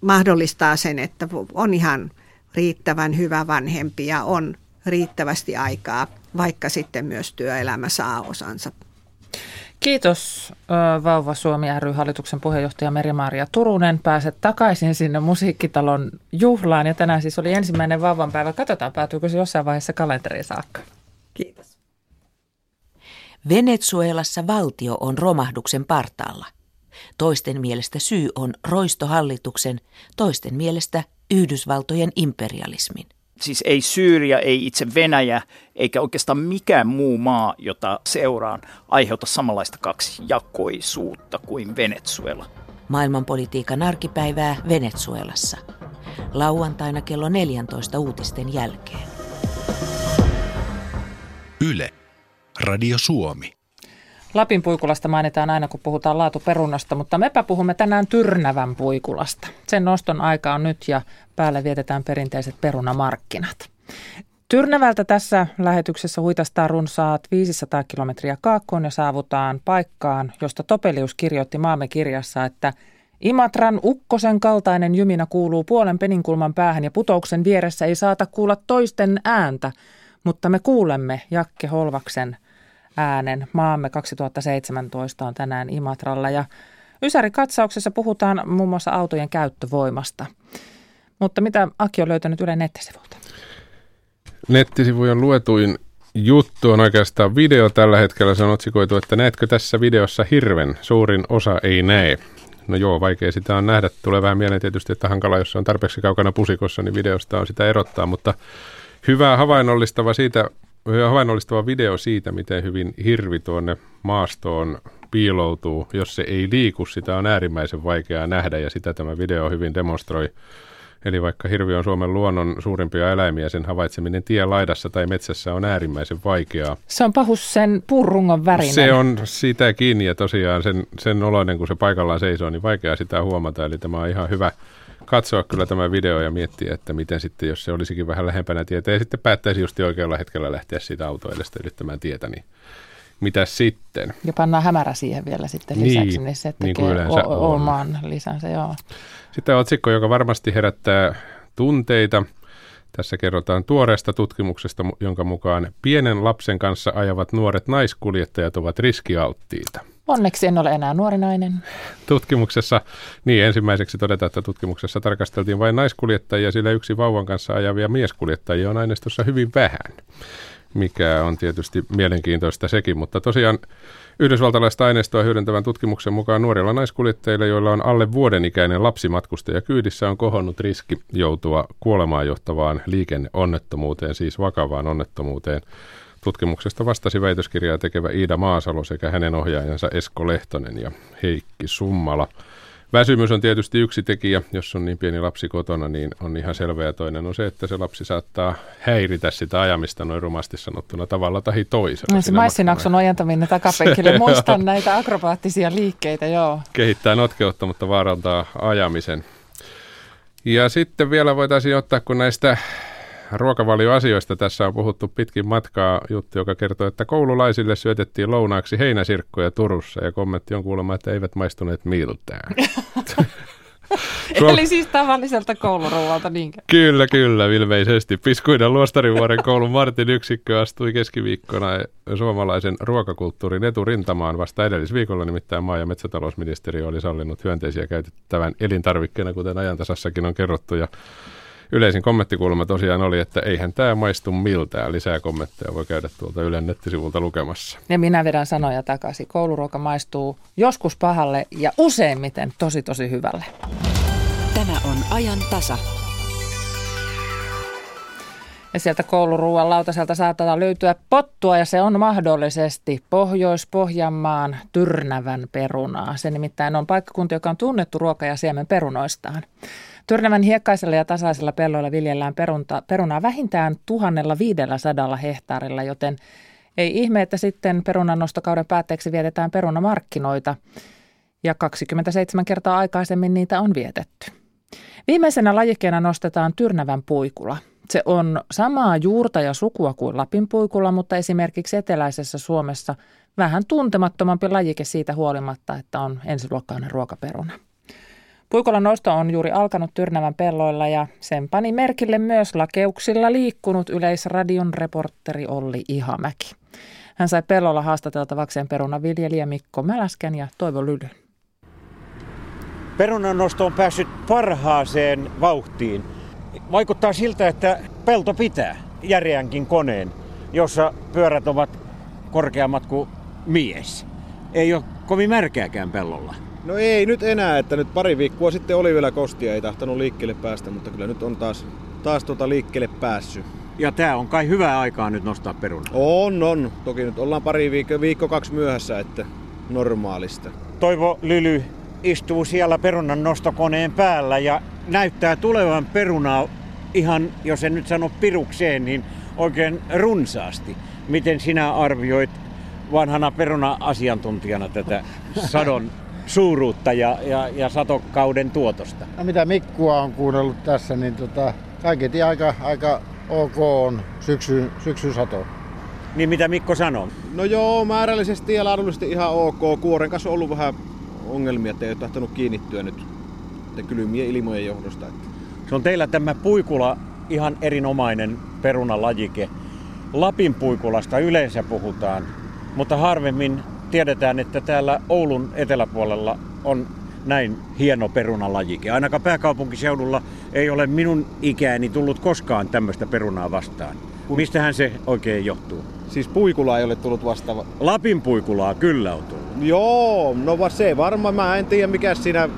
mahdollistaa sen, että on ihan riittävän hyvä vanhempi ja on riittävästi aikaa, vaikka sitten myös työelämä saa osansa. Kiitos Vauva Suomi ry hallituksen puheenjohtaja Meri-Maria Turunen. Pääset takaisin sinne musiikkitalon juhlaan ja tänään siis oli ensimmäinen vauvanpäivä. Katsotaan päätyykö se jossain vaiheessa kalenteriin saakka. Kiitos. Venezuelassa valtio on romahduksen partaalla. Toisten mielestä syy on roistohallituksen, toisten mielestä Yhdysvaltojen imperialismin. Siis ei Syyria, ei itse Venäjä, eikä oikeastaan mikään muu maa, jota seuraan, aiheuta samanlaista kaksijakoisuutta kuin Venezuela. Maailmanpolitiikan arkipäivää Venezuelassa. Lauantaina kello 14 uutisten jälkeen. Yle. Radio Suomi. Lapin puikulasta mainitaan aina, kun puhutaan laatuperunasta, mutta mepä puhumme tänään Tyrnävän puikulasta. Sen noston aika on nyt ja päälle vietetään perinteiset perunamarkkinat. Tyrnävältä tässä lähetyksessä huitastaa runsaat 500 kilometriä kaakkoon ja saavutaan paikkaan, josta Topelius kirjoitti maamme kirjassa, että Imatran ukkosen kaltainen jymina kuuluu puolen peninkulman päähän ja putouksen vieressä ei saata kuulla toisten ääntä, mutta me kuulemme Jakke Holvaksen äänen. Maamme 2017 on tänään Imatralla ja Ysäri katsauksessa puhutaan muun muassa autojen käyttövoimasta. Mutta mitä Aki on löytänyt Ylen nettisivulta? Nettisivujen luetuin juttu on oikeastaan video tällä hetkellä. Se on otsikoitu, että näetkö tässä videossa hirven? Suurin osa ei näe. No joo, vaikea sitä on nähdä. Tulee vähän mieleen tietysti, että hankala, jos on tarpeeksi kaukana pusikossa, niin videosta on sitä erottaa, mutta hyvä havainnollistava, siitä, havainnollistava video siitä, miten hyvin hirvi tuonne maastoon piiloutuu. Jos se ei liiku, sitä on äärimmäisen vaikeaa nähdä ja sitä tämä video hyvin demonstroi. Eli vaikka hirvi on Suomen luonnon suurimpia eläimiä, sen havaitseminen tien laidassa tai metsässä on äärimmäisen vaikeaa. Se on pahus sen puurungon värinen. Se on sitä kiinni ja tosiaan sen, sen oloinen, kun se paikallaan seisoo, niin vaikea sitä huomata. Eli tämä on ihan hyvä katsoa kyllä tämä video ja miettiä, että miten sitten, jos se olisikin vähän lähempänä tietä ja sitten päättäisi just oikealla hetkellä lähteä siitä autoilestä yrittämään tietä, niin mitä sitten? Ja pannaan hämärä siihen vielä sitten Niin, lisäksi, niin, se niin tekee kuin yleensä o- oman lisänsä, joo. Sitten otsikko, joka varmasti herättää tunteita. Tässä kerrotaan tuoreesta tutkimuksesta, mu- jonka mukaan pienen lapsen kanssa ajavat nuoret naiskuljettajat ovat riskialttiita. Onneksi en ole enää nuori nainen. Tutkimuksessa, niin ensimmäiseksi todetaan, että tutkimuksessa tarkasteltiin vain naiskuljettajia, sillä yksi vauvan kanssa ajavia mieskuljettajia on aineistossa hyvin vähän, mikä on tietysti mielenkiintoista sekin, mutta tosiaan Yhdysvaltalaista aineistoa hyödyntävän tutkimuksen mukaan nuorilla naiskuljettajilla, joilla on alle vuoden ikäinen lapsimatkustaja kyydissä, on kohonnut riski joutua kuolemaan johtavaan liikenneonnettomuuteen, siis vakavaan onnettomuuteen. Tutkimuksesta vastasi väitöskirjaa tekevä Iida Maasalo sekä hänen ohjaajansa Esko Lehtonen ja Heikki Summala. Väsymys on tietysti yksi tekijä, jos on niin pieni lapsi kotona, niin on ihan selvä. Toinen on se, että se lapsi saattaa häiritä sitä ajamista noin rumasti sanottuna tavalla tai toisella. No, se maissinakson ojentaminen takapenkille. Muistan näitä akrobaattisia liikkeitä, joo. kehittää notkeutta, mutta vaarantaa ajamisen. Ja sitten vielä voitaisiin ottaa, kun näistä ruokavalioasioista tässä on puhuttu pitkin matkaa juttu, joka kertoo, että koululaisille syötettiin lounaaksi heinäsirkkoja Turussa ja kommentti on kuulemma, että eivät maistuneet miltään. Suom- Eli siis tavalliselta kouluruualta niinkö? Kyllä, kyllä, ilmeisesti. Piskuinen Luostarivuoren koulun Martin yksikkö astui keskiviikkona suomalaisen ruokakulttuurin eturintamaan vasta edellisviikolla, nimittäin maa- ja metsätalousministeriö oli sallinut hyönteisiä käytettävän elintarvikkeena, kuten ajantasassakin on kerrottu. Ja yleisin kommenttikulma tosiaan oli, että eihän tämä maistu miltään. Lisää kommentteja voi käydä tuolta Ylen nettisivulta lukemassa. Ja minä vedän sanoja takaisin. Kouluruoka maistuu joskus pahalle ja useimmiten tosi tosi hyvälle. Tämä on ajan tasa. Ja sieltä kouluruuan lautaselta saattaa löytyä pottua ja se on mahdollisesti Pohjois-Pohjanmaan Tyrnävän perunaa. Se nimittäin on paikkakunta, joka on tunnettu ruoka- ja siemen perunoistaan. Tyrnävän hiekkaisella ja tasaisella pelloilla viljellään perunta, perunaa vähintään 1500 hehtaarilla, joten ei ihme, että sitten perunannostokauden päätteeksi vietetään perunamarkkinoita. Ja 27 kertaa aikaisemmin niitä on vietetty. Viimeisenä lajikkeena nostetaan Tyrnävän puikula. Se on samaa juurta ja sukua kuin Lapin puikula, mutta esimerkiksi eteläisessä Suomessa vähän tuntemattomampi lajike siitä huolimatta, että on ensiluokkainen ruokaperuna. Puikulan nosto on juuri alkanut Tyrnävän pelloilla ja sen pani merkille myös lakeuksilla liikkunut Yleisradion reporteri Olli Ihamäki. Hän sai pellolla haastateltavakseen perunaviljelijä Mikko Mäläskän ja Toivo Lylyn. Perunannosto on päässyt parhaaseen vauhtiin. Vaikuttaa siltä, että pelto pitää järeänkin koneen, jossa pyörät ovat korkeammat kuin mies. Ei ole kovin märkääkään pellolla. No ei nyt enää, että nyt pari viikkoa sitten oli vielä kostia, ei tahtonut liikkeelle päästä, mutta kyllä nyt on taas, taas tuota liikkeelle päässyt. Ja tää on kai hyvää aikaa nyt nostaa perunaa. On, on. Toki nyt ollaan pari viikko, viikko kaksi myöhässä, että normaalista. Toivo Lyly istuu siellä perunan nostokoneen päällä ja näyttää tulevan perunaa ihan, jos en nyt sano pirukseen, niin oikein runsaasti. Miten sinä arvioit vanhana peruna-asiantuntijana tätä sadon suuruutta ja, ja, ja satokauden tuotosta? No mitä Mikkua on kuunnellut tässä, niin tota, kaiketi aika, aika ok on syksy, syksyn sato. Niin mitä Mikko sanoo? No joo, määrällisesti ja laadullisesti ihan ok. Kuoren kanssa on ollut vähän ongelmia, että ei ole tahtonut kiinnittyä nyt kylmien ilmojen johdosta. Se on teillä tämä puikula ihan erinomainen perunalajike. Lapin puikulasta yleensä puhutaan, mutta harvemmin tiedetään, että täällä Oulun eteläpuolella on näin hieno perunalajike. Ainakaan pääkaupunkiseudulla ei ole minun ikääni tullut koskaan tämmöistä perunaa vastaan. Mistähän se oikein johtuu? Siis puikula ei ole tullut vastaava. Lapin puikulaa kyllä on tullut. Joo, no se varmaan, mä en tiedä mikä siinä,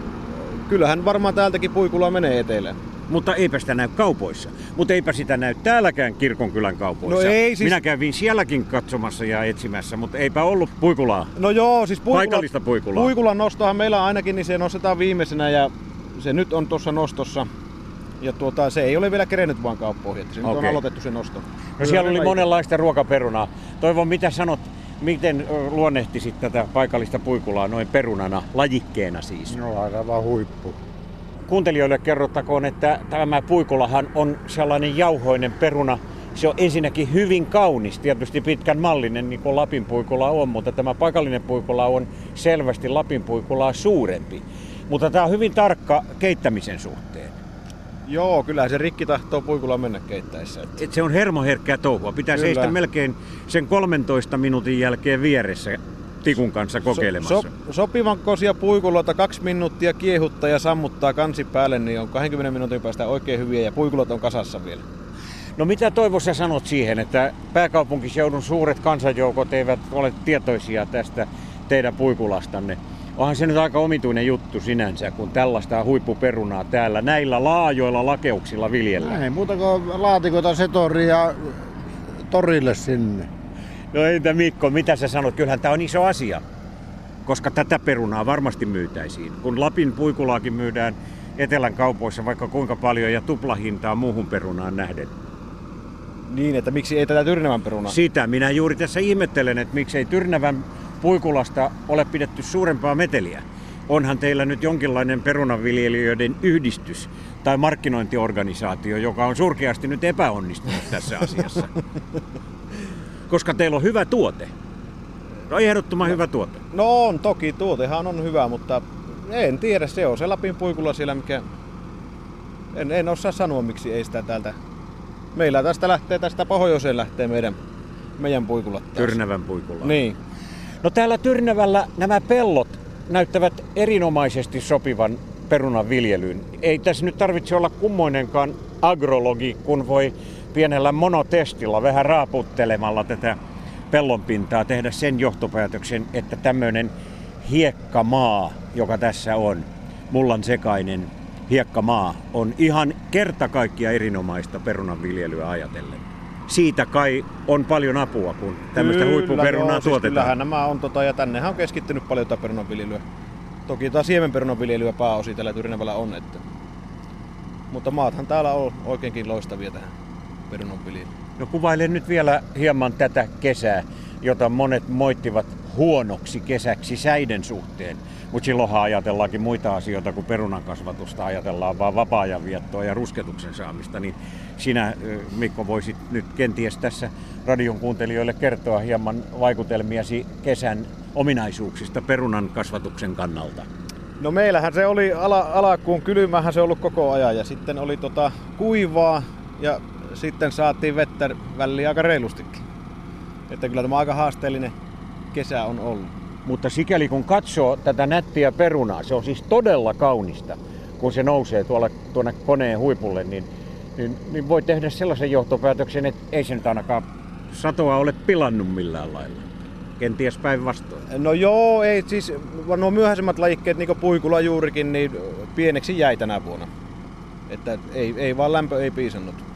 kyllähän varmaan täältäkin puikula menee etelään. Mutta eipä sitä näy kaupoissa. Mutta eipä sitä näy täälläkään kirkonkylän kaupoissa. No ei, siis... Minä kävin sielläkin katsomassa ja etsimässä, mutta eipä ollut puikulaa. No joo, siis puikula, Paikallista puikulaa. Puikulan nostohan meillä ainakin, niin se nostetaan viimeisenä ja se nyt on tuossa nostossa. Ja tuota, se ei ole vielä kerennyt vaan kauppoihin, että se okay. nyt on aloitettu se nosto. No siellä oli monenlaista ruokaperunaa. Toivon, mitä sanot, miten luonnehtisit tätä paikallista puikulaa noin perunana, lajikkeena siis? No aivan huippu. Kuuntelijoille kerrottakoon, että tämä puikulahan on sellainen jauhoinen peruna. Se on ensinnäkin hyvin kaunis, tietysti pitkän mallinen, niin kuin Lapin puikula on, mutta tämä paikallinen puikula on selvästi Lapin puikulaa suurempi. Mutta tämä on hyvin tarkka keittämisen suhteen. Joo, kyllä se rikki tahtoo puikulla mennä keittäessä. Että... Et se on hermoherkkää touhua. Pitää kyllä. seistä melkein sen 13 minuutin jälkeen vieressä tikun kanssa kokeilemassa. So, so, sopivan kosia puikuloita kaksi minuuttia kiehuttaa ja sammuttaa kansi päälle, niin on 20 minuutin päästä oikein hyviä ja puikulot on kasassa vielä. No mitä Toivo sä sanot siihen, että pääkaupunkiseudun suuret kansanjoukot eivät ole tietoisia tästä teidän puikulastanne? Onhan se nyt aika omituinen juttu sinänsä, kun tällaista huippuperunaa täällä näillä laajoilla lakeuksilla viljellään. Ei muuta kuin laatikoita setoria torille sinne. No entä Mikko, mitä sä sanot? Kyllähän tämä on iso asia, koska tätä perunaa varmasti myytäisiin. Kun Lapin puikulaakin myydään etelän kaupoissa vaikka kuinka paljon ja tuplahintaa muuhun perunaan nähden. Niin, että miksi ei tätä Tyrnävän perunaa? Sitä minä juuri tässä ihmettelen, että miksi ei Tyrnävän puikulasta ole pidetty suurempaa meteliä. Onhan teillä nyt jonkinlainen perunanviljelijöiden yhdistys tai markkinointiorganisaatio, joka on surkeasti nyt epäonnistunut tässä asiassa. Koska teillä on hyvä tuote. No ehdottoman no, hyvä tuote. No on toki, tuotehan on hyvä, mutta en tiedä, se on se Lapin puikulla siellä, mikä... En, en osaa sanoa, miksi ei sitä täältä... Meillä tästä lähtee, tästä pohjoiseen lähtee meidän, meidän puikulla. Tyrnävän puikulla. Niin. No täällä Tyrnävällä nämä pellot näyttävät erinomaisesti sopivan perunan viljelyyn. Ei tässä nyt tarvitse olla kummoinenkaan agrologi, kun voi pienellä monotestilla vähän raaputtelemalla tätä pellonpintaa tehdä sen johtopäätöksen, että tämmöinen hiekkamaa, joka tässä on, mullan sekainen hiekkamaa, on ihan kerta kaikkia erinomaista perunanviljelyä ajatellen. Siitä kai on paljon apua, kun tämmöistä Kyllä, huippuperunaa joo, siis tuotetaan. Kyllähän nämä on, tota, ja tännehän on keskittynyt paljon tätä perunanviljelyä. Toki taas siemenperunanviljelyä pääosin tällä Tyrnävällä on, että... mutta maathan täällä on oikeinkin loistavia tähän perunanviljelyyn. No kuvaile nyt vielä hieman tätä kesää, jota monet moittivat huonoksi kesäksi säiden suhteen. Mutta silloinhan ajatellaankin muita asioita kuin perunan kasvatusta, ajatellaan vaan vapaa-ajan viettoa ja rusketuksen saamista. Niin sinä, Mikko, voisit nyt kenties tässä radion kuuntelijoille kertoa hieman vaikutelmiasi kesän ominaisuuksista perunan kasvatuksen kannalta. No meillähän se oli ala, alakuun kylmähän se ollut koko ajan ja sitten oli tota kuivaa ja sitten saatiin vettä väliin aika reilustikin. Että kyllä tämä aika haasteellinen kesä on ollut. Mutta sikäli kun katsoo tätä nättiä perunaa, se on siis todella kaunista, kun se nousee tuolla, tuonne koneen huipulle, niin, niin, niin voi tehdä sellaisen johtopäätöksen, että ei se nyt ainakaan satoa ole pilannut millään lailla. Kenties päinvastoin. No joo, ei siis, nuo myöhäisemmät lajikkeet, niin kuin puikula juurikin, niin pieneksi jäi tänä vuonna. Että ei, ei vaan lämpö ei piisannut.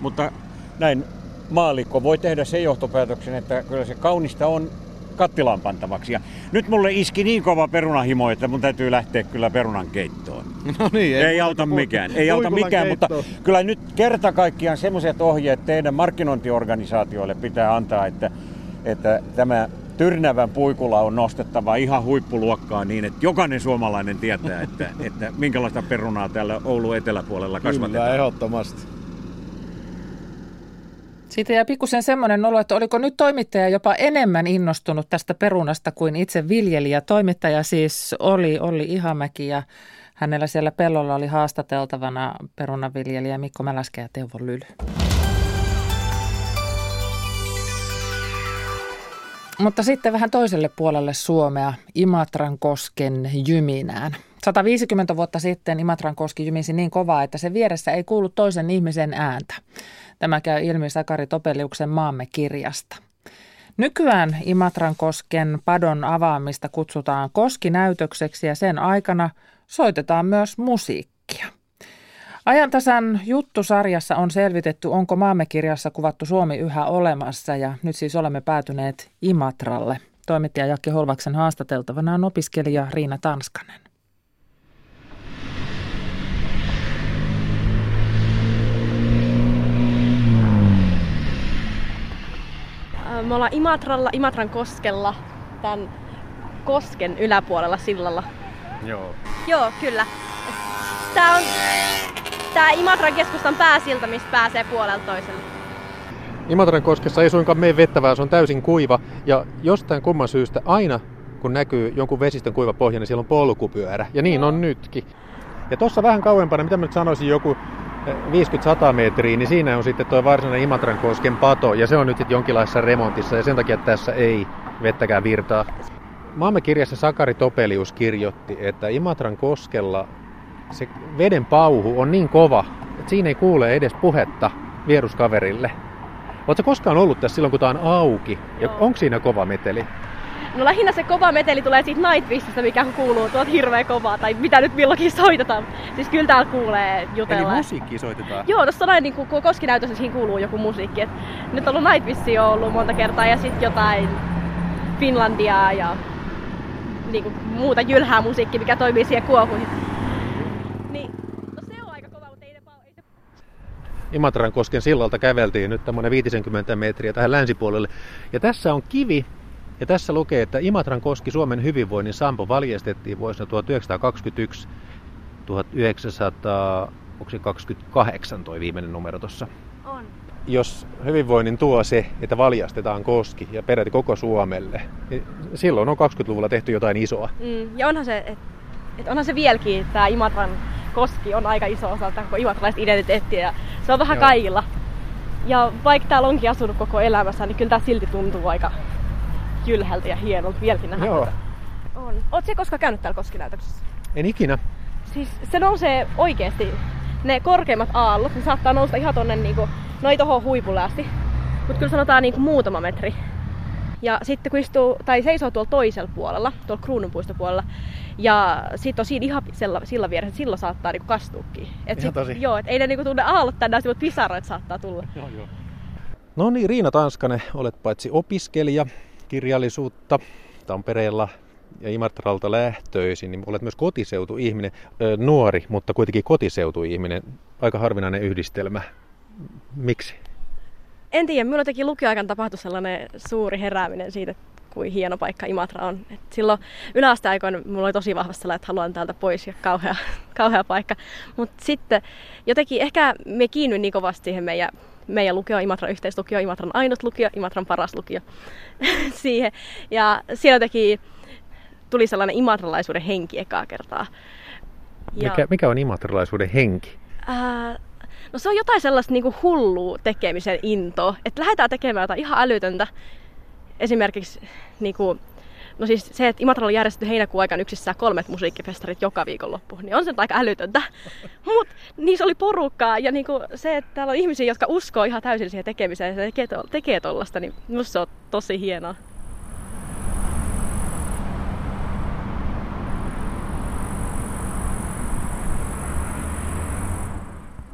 Mutta näin maalikko voi tehdä sen johtopäätöksen, että kyllä se kaunista on kattilaan pantavaksi. Ja nyt mulle iski niin kova perunahimo, että mun täytyy lähteä kyllä perunan keittoon. No niin, ei, ei auta mikään, ei auta mikään, mutta kyllä nyt kerta kaikkiaan semmoiset ohjeet teidän markkinointiorganisaatioille pitää antaa, että, että tämä Tyrnävän puikulla on nostettava ihan huippuluokkaa niin, että jokainen suomalainen tietää, että, että minkälaista perunaa täällä Oulun eteläpuolella kasvatetaan. Kyllä, ehdottomasti. Siitä jää pikkusen semmoinen olo, että oliko nyt toimittaja jopa enemmän innostunut tästä perunasta kuin itse viljelijä. Toimittaja siis oli Olli Ihamäki ja hänellä siellä pellolla oli haastateltavana perunaviljelijä Mikko Mäläskä ja Teuvo Lyly. Mutta sitten vähän toiselle puolelle Suomea, Imatran kosken jyminään. 150 vuotta sitten Imatran koski jymisi niin kovaa, että se vieressä ei kuulu toisen ihmisen ääntä. Tämä käy ilmi Sakari Topeliuksen Maamme kirjasta. Nykyään Imatran kosken padon avaamista kutsutaan koskinäytökseksi ja sen aikana soitetaan myös musiikkia. Ajantasan juttusarjassa on selvitetty, onko maamme kirjassa kuvattu Suomi yhä olemassa ja nyt siis olemme päätyneet Imatralle. Toimittaja Jakki Holvaksen haastateltavana on opiskelija Riina Tanskanen. Me ollaan Imatralla, Imatran koskella, tämän kosken yläpuolella sillalla. Joo. Joo, kyllä. Tää on tää Imatran keskustan pääsilta, mistä pääsee puolelta toiselle. Imatran koskessa ei suinkaan mene vettävää, se on täysin kuiva. Ja jostain kumman syystä aina, kun näkyy jonkun vesistön kuiva pohja, niin siellä on polkupyörä. Ja niin on nytkin. Ja tuossa vähän kauempana, mitä mä nyt sanoisin, joku 50-100 metriä, niin siinä on sitten tuo varsinainen Imatran kosken pato, ja se on nyt sitten jonkinlaisessa remontissa, ja sen takia tässä ei vettäkään virtaa. Maamme kirjassa Sakari Topelius kirjoitti, että Imatran koskella se veden pauhu on niin kova, että siinä ei kuule edes puhetta vieruskaverille. Oletko koskaan ollut tässä silloin, kun tämä on auki? Ja onko siinä kova meteli? No lähinnä se kova meteli tulee siitä Nightwishista, mikä kuuluu tuolta hirveä kovaa, tai mitä nyt milloinkin soitetaan. Siis kyllä täällä kuulee jutella. Eli musiikki soitetaan? Joo, tuossa on niin kuin koskinäytössä siinä kuuluu joku musiikki. Et nyt on ollut Nightwish on ollut monta kertaa ja sitten jotain Finlandiaa ja niin kuin muuta jylhää musiikki, mikä toimii siihen kuohuihin. Niin, no se on aika kova, mutta ei ne, ei se... Imatran kosken sillalta käveltiin nyt tämmöinen 50 metriä tähän länsipuolelle. Ja tässä on kivi, ja tässä lukee, että Imatran koski Suomen hyvinvoinnin sampo valjastettiin vuosina 1921 1928 toi viimeinen numero tuossa. On. Jos hyvinvoinnin tuo se, että valjastetaan koski ja peräti koko Suomelle, niin silloin on 20-luvulla tehty jotain isoa. Mm, ja onhan se, että et onhan se vieläkin, tämä Imatran koski on aika iso osa koko imatralaista identiteettiä ja se on vähän Joo. kaikilla. Ja vaikka täällä onkin asunut koko elämässä, niin kyllä tämä silti tuntuu aika jylhältä ja hienolta vieläkin nähdä. Joo. On. Oletko koskaan käynyt täällä koskinäytöksessä? En ikinä. Siis se nousee oikeesti. Ne korkeimmat aallot, ne saattaa nousta ihan tonne niinku, noin tohon huipulle asti. Mutta kyllä sanotaan niinku muutama metri. Ja sitten kun istuu, tai seisoo tuolla toisella puolella, tuolla kruununpuistopuolella, ja sitten on siinä ihan sillä, sillä vieressä, silloin saattaa niinku kastuukin. Et Ihan tosi. Joo, et ei ne niinku tunne aallot tänne asti, mutta pisaroit saattaa tulla. Joo, joo. No niin, Riina Tanskanen, olet paitsi opiskelija kirjallisuutta Tampereella ja Imatralta lähtöisin, niin olet myös kotiseutuihminen, nuori, mutta kuitenkin kotiseutuihminen. Aika harvinainen yhdistelmä. Miksi? En tiedä, minulla teki lukioaikan tapahtui sellainen suuri herääminen siitä, kuin hieno paikka Imatra on. Et silloin yläasteaikoina mulla oli tosi vahvasti sellainen, että haluan täältä pois ja kauhea, kauhea paikka. Mutta sitten jotenkin ehkä me kiinnyin niin kovasti siihen meidän, meidän lukio, Imatran yhteislukio, Imatran ainut lukio, Imatran paras lukio siihen. Ja siellä jotenkin tuli sellainen imatralaisuuden henki ekaa kertaa. Ja, Mikä, mikä on imatralaisuuden henki? ää, no se on jotain sellaista niinku hullua tekemisen intoa, että lähdetään tekemään jotain ihan älytöntä. Esimerkiksi niinku, no siis se, että Imatralla järjestetty heinäkuun aikana yksissään kolmet musiikkifestarit joka viikonloppu, niin on se aika älytöntä. Mutta niissä oli porukkaa ja niinku se, että täällä on ihmisiä, jotka uskoo ihan täysin siihen tekemiseen ja tekee, to- tekee tollasta, niin musta se on tosi hienoa.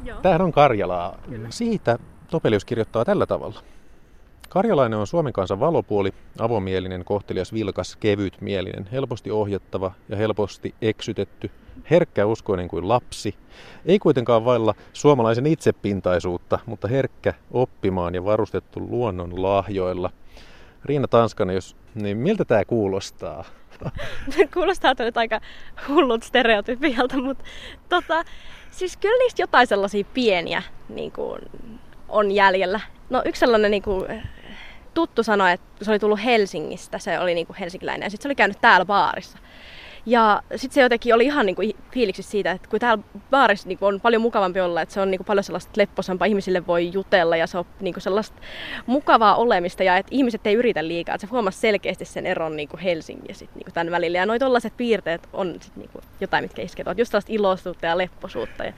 Joo. Tämähän on Karjalaa. Siitä Topelius kirjoittaa tällä tavalla. Karjalainen on Suomen kansan valopuoli, avomielinen, kohtelias, vilkas, kevytmielinen, helposti ohjattava ja helposti eksytetty, herkkä uskoinen kuin lapsi, ei kuitenkaan vailla suomalaisen itsepintaisuutta, mutta herkkä oppimaan ja varustettu luonnon lahjoilla. Riina Tanskanen, jos, niin miltä tämä kuulostaa? Kuulostaa nyt aika hullut stereotypialta, mutta tota, siis kyllä niistä jotain sellaisia pieniä niin kuin, on jäljellä. No yksi sellainen niin kuin, tuttu sanoi, että se oli tullut Helsingistä, se oli niin kuin helsinkiläinen, ja sitten se oli käynyt täällä baarissa. Ja sitten se jotenkin oli ihan niin kuin fiiliksi siitä, että kun täällä baarissa niin kuin on paljon mukavampi olla, että se on niin kuin paljon sellaista lepposampaa, ihmisille voi jutella ja se on niin kuin sellaista mukavaa olemista ja että ihmiset ei yritä liikaa. Että se huomasi selkeästi sen eron niin kuin Helsingin ja sit, niin kuin tämän välillä. Ja noi tollaiset piirteet on sit, niin kuin jotain, mitkä iskevät. Just sellaista iloisuutta ja lepposuutta. Ja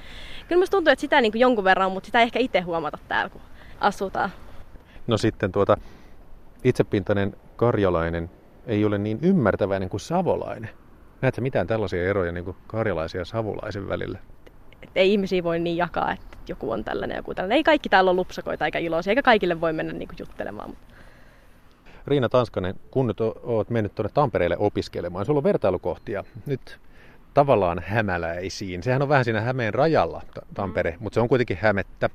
kyllä musta tuntuu, että sitä niin kuin jonkun verran, mutta sitä ei ehkä itse huomata täällä, kun asutaan. No sitten tuota, itsepintainen karjalainen ei ole niin ymmärtäväinen kuin savolainen. Näetkö mitään tällaisia eroja niin kuin karjalaisen ja savolaisen välillä? Et ei ihmisiä voi niin jakaa, että joku on tällainen ja joku tällainen. Ei kaikki täällä ole lupsakoita eikä iloisia, eikä kaikille voi mennä niin kuin juttelemaan. Riina Tanskanen, kun nyt olet mennyt tuonne Tampereelle opiskelemaan, sulla on vertailukohtia nyt tavallaan hämäläisiin. Sehän on vähän siinä Hämeen rajalla Tampere, mm. mutta se on kuitenkin Hämettä.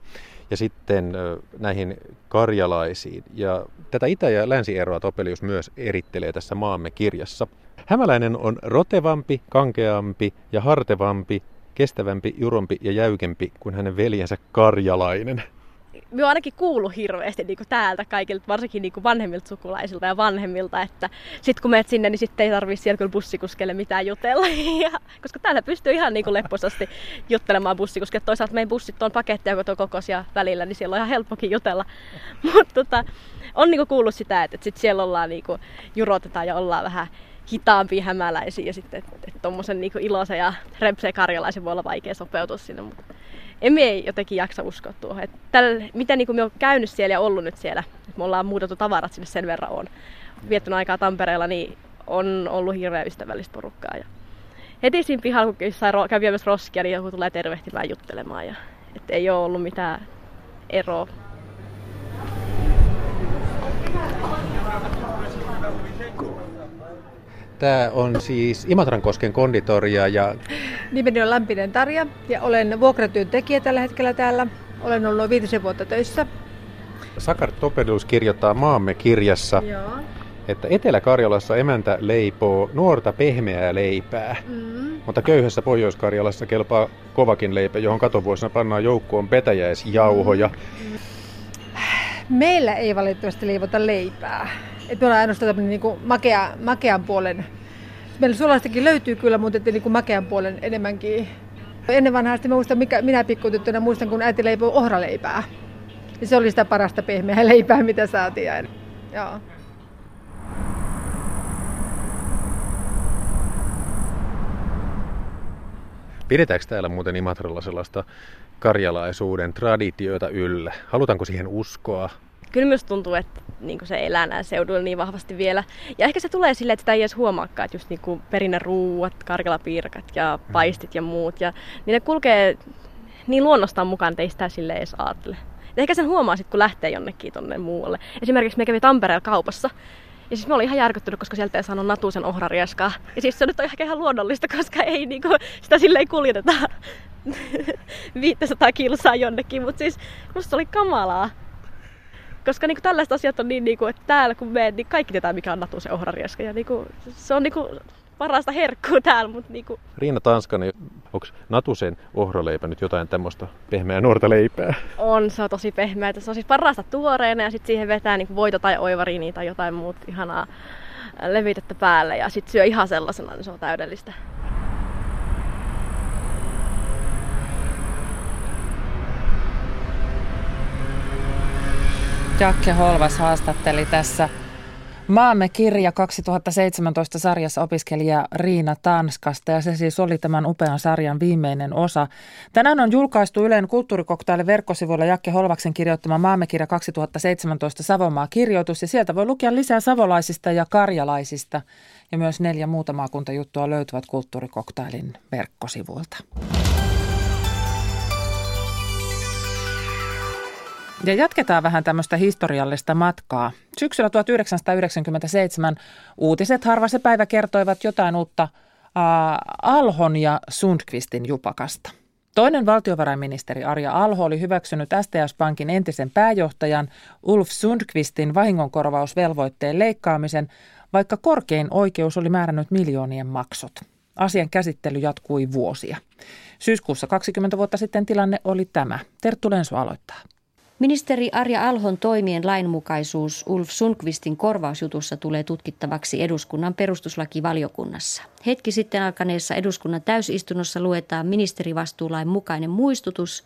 Ja sitten näihin karjalaisiin. Ja tätä itä- ja länsieroa Topelius myös erittelee tässä maamme kirjassa. Hämäläinen on rotevampi, kankeampi ja hartevampi, kestävämpi, jurompi ja jäykempi kuin hänen veljensä karjalainen. Minä ainakin kuulu hirveästi niin kuin täältä kaikilta, varsinkin niin kuin vanhemmilta sukulaisilta ja vanhemmilta, että sitten kun menet sinne, niin sitten ei tarvitse siellä kyllä bussikuskelle mitään jutella. Ja, koska täällä pystyy ihan niin kuin lepposasti juttelemaan bussikuskelle. Toisaalta meidän bussit on paketteja kokoisia välillä, niin siellä on ihan helppokin jutella. Mutta tota, on niin kuin kuullut sitä, että, että sit siellä ollaan niin kuin, jurotetaan ja ollaan vähän hitaampia hämäläisiä sitten, et, tuommoisen niinku iloisen ja repseen karjalaisen voi olla vaikea sopeutua sinne, mutta emme ei jotenkin jaksa uskoa tuohon. Että tällä, mitä niinku me on käynyt siellä ja ollut nyt siellä, että me ollaan muutettu tavarat sinne sen verran on viettänyt aikaa Tampereella, niin on ollut hirveän ystävällistä porukkaa. Ja heti siinä pihalla, kun käy viemässä roskia, niin joku tulee tervehtimään juttelemaan. Ja, että ei ole ollut mitään eroa Tämä on siis Imatrankosken konditoria ja... Nimeni on Lämpinen Tarja ja olen vuokratyöntekijä tällä hetkellä täällä. Olen ollut viitisen vuotta töissä. Sakar Topelius kirjoittaa Maamme kirjassa, Joo. että Etelä-Karjalassa emäntä leipoo nuorta pehmeää leipää. Mm. Mutta köyhässä Pohjois-Karjalassa kelpaa kovakin leipä, johon katovuosina pannaan joukkoon petäjäisjauhoja. Mm. Meillä ei valitettavasti leivota leipää. Et me ollaan ainoastaan tämmöinen niin makea, makean puolen. Meillä sulaistakin löytyy kyllä, mutta että niin kuin makean puolen enemmänkin. Ennen vanhaasti mä muistan, mikä, minä pikkutyttönä muistan, kun äiti leipoi ohraleipää. Ja se oli sitä parasta pehmeää leipää, mitä saatiin. Joo. Pidetäänkö täällä muuten Imatralla sellaista karjalaisuuden traditioita yllä? Halutaanko siihen uskoa? kyllä myös tuntuu, että niin se elää näillä seuduilla niin vahvasti vielä. Ja ehkä se tulee silleen, että sitä ei edes huomaakaan, että just niin perinnäruuat, karkalapiirakat ja mm. paistit ja muut. Ja, niin ne kulkee niin luonnostaan mukaan, että ei sitä sille edes ajattele. Ja ehkä sen huomaa sitten, kun lähtee jonnekin tonne muualle. Esimerkiksi me kävi Tampereella kaupassa. Ja siis mä olin ihan järkyttynyt, koska sieltä ei saanut natusen ohrarieskaa. Ja siis se nyt on ehkä ihan luonnollista, koska ei niinku, sitä silleen kuljeteta 500 kilsaa jonnekin. Mutta siis musta oli kamalaa. Koska niin kuin, tällaiset asiat on niin, niin kuin, että täällä kun menet, niin kaikki tietää mikä on Natusen ohrarieska. Ja niin kuin, se on niin kuin, parasta herkkua täällä. Mutta niin kuin... Riina Tanskanen, onko Natusen ohraleipä nyt jotain tämmöistä pehmeää nuorta leipää? On, se on tosi pehmeää. Se on siis parasta tuoreena ja sitten siihen vetää niin voita tai oivariini tai jotain muuta ihanaa levitettä päälle ja sitten syö ihan sellaisena, niin se on täydellistä. Jakke Holvas haastatteli tässä Maamme kirja 2017 sarjassa opiskelija Riina Tanskasta ja se siis oli tämän upean sarjan viimeinen osa. Tänään on julkaistu Ylen kulttuurikoktaille verkkosivuilla Jakke Holvaksen kirjoittama Maamme kirja 2017 Savomaa kirjoitus ja sieltä voi lukea lisää savolaisista ja karjalaisista ja myös neljä muuta maakuntajuttua löytyvät kulttuurikoktailin verkkosivuilta. Ja jatketaan vähän tämmöistä historiallista matkaa. Syksyllä 1997 uutiset harva se päivä kertoivat jotain uutta äh, Alhon ja Sundqvistin jupakasta. Toinen valtiovarainministeri Arja Alho oli hyväksynyt STS-pankin entisen pääjohtajan Ulf Sundqvistin vahingonkorvausvelvoitteen leikkaamisen, vaikka korkein oikeus oli määrännyt miljoonien maksut. Asian käsittely jatkui vuosia. Syyskuussa 20 vuotta sitten tilanne oli tämä. Terttu Lenso aloittaa. Ministeri Arja Alhon toimien lainmukaisuus Ulf Sundqvistin korvausjutussa tulee tutkittavaksi eduskunnan perustuslakivaliokunnassa. Hetki sitten alkaneessa eduskunnan täysistunnossa luetaan ministerivastuulain mukainen muistutus.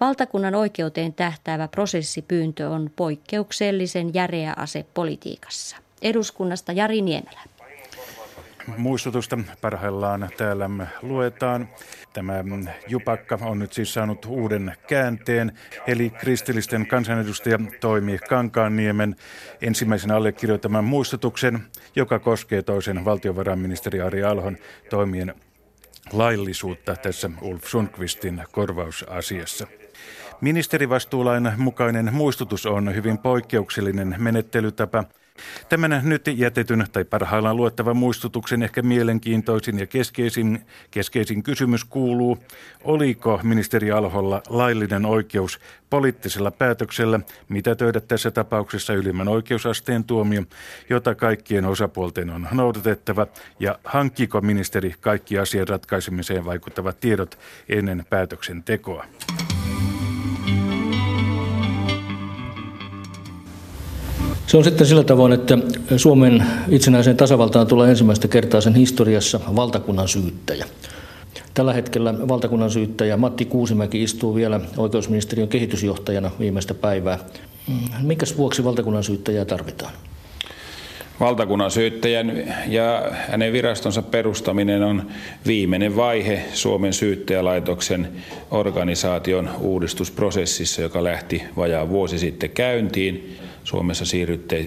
Valtakunnan oikeuteen tähtäävä prosessipyyntö on poikkeuksellisen järeä ase politiikassa. Eduskunnasta Jari Niemelä. Muistutusta parhaillaan täällä luetaan. Tämä jupakka on nyt siis saanut uuden käänteen, eli kristillisten kansanedustaja toimi Kankaanniemen ensimmäisen allekirjoittaman muistutuksen, joka koskee toisen valtiovarainministeri Ari Alhon toimien laillisuutta tässä Ulf Sundqvistin korvausasiassa. Ministerivastuulain mukainen muistutus on hyvin poikkeuksellinen menettelytapa – Tämän nyt jätetyn tai parhaillaan luettavan muistutuksen ehkä mielenkiintoisin ja keskeisin, keskeisin kysymys kuuluu, oliko ministeri Alholla laillinen oikeus poliittisella päätöksellä mitä töidä tässä tapauksessa ylimmän oikeusasteen tuomio, jota kaikkien osapuolten on noudatettava, ja hankkiko ministeri kaikki asian ratkaisemiseen vaikuttavat tiedot ennen päätöksentekoa. Se on sitten sillä tavoin, että Suomen itsenäiseen tasavaltaan tulee ensimmäistä kertaa sen historiassa valtakunnan syyttäjä. Tällä hetkellä valtakunnan syyttäjä Matti Kuusimäki istuu vielä oikeusministeriön kehitysjohtajana viimeistä päivää. Minkäs vuoksi valtakunnan syyttäjää tarvitaan? Valtakunnan syyttäjän ja hänen virastonsa perustaminen on viimeinen vaihe Suomen syyttäjälaitoksen organisaation uudistusprosessissa, joka lähti vajaa vuosi sitten käyntiin. Suomessa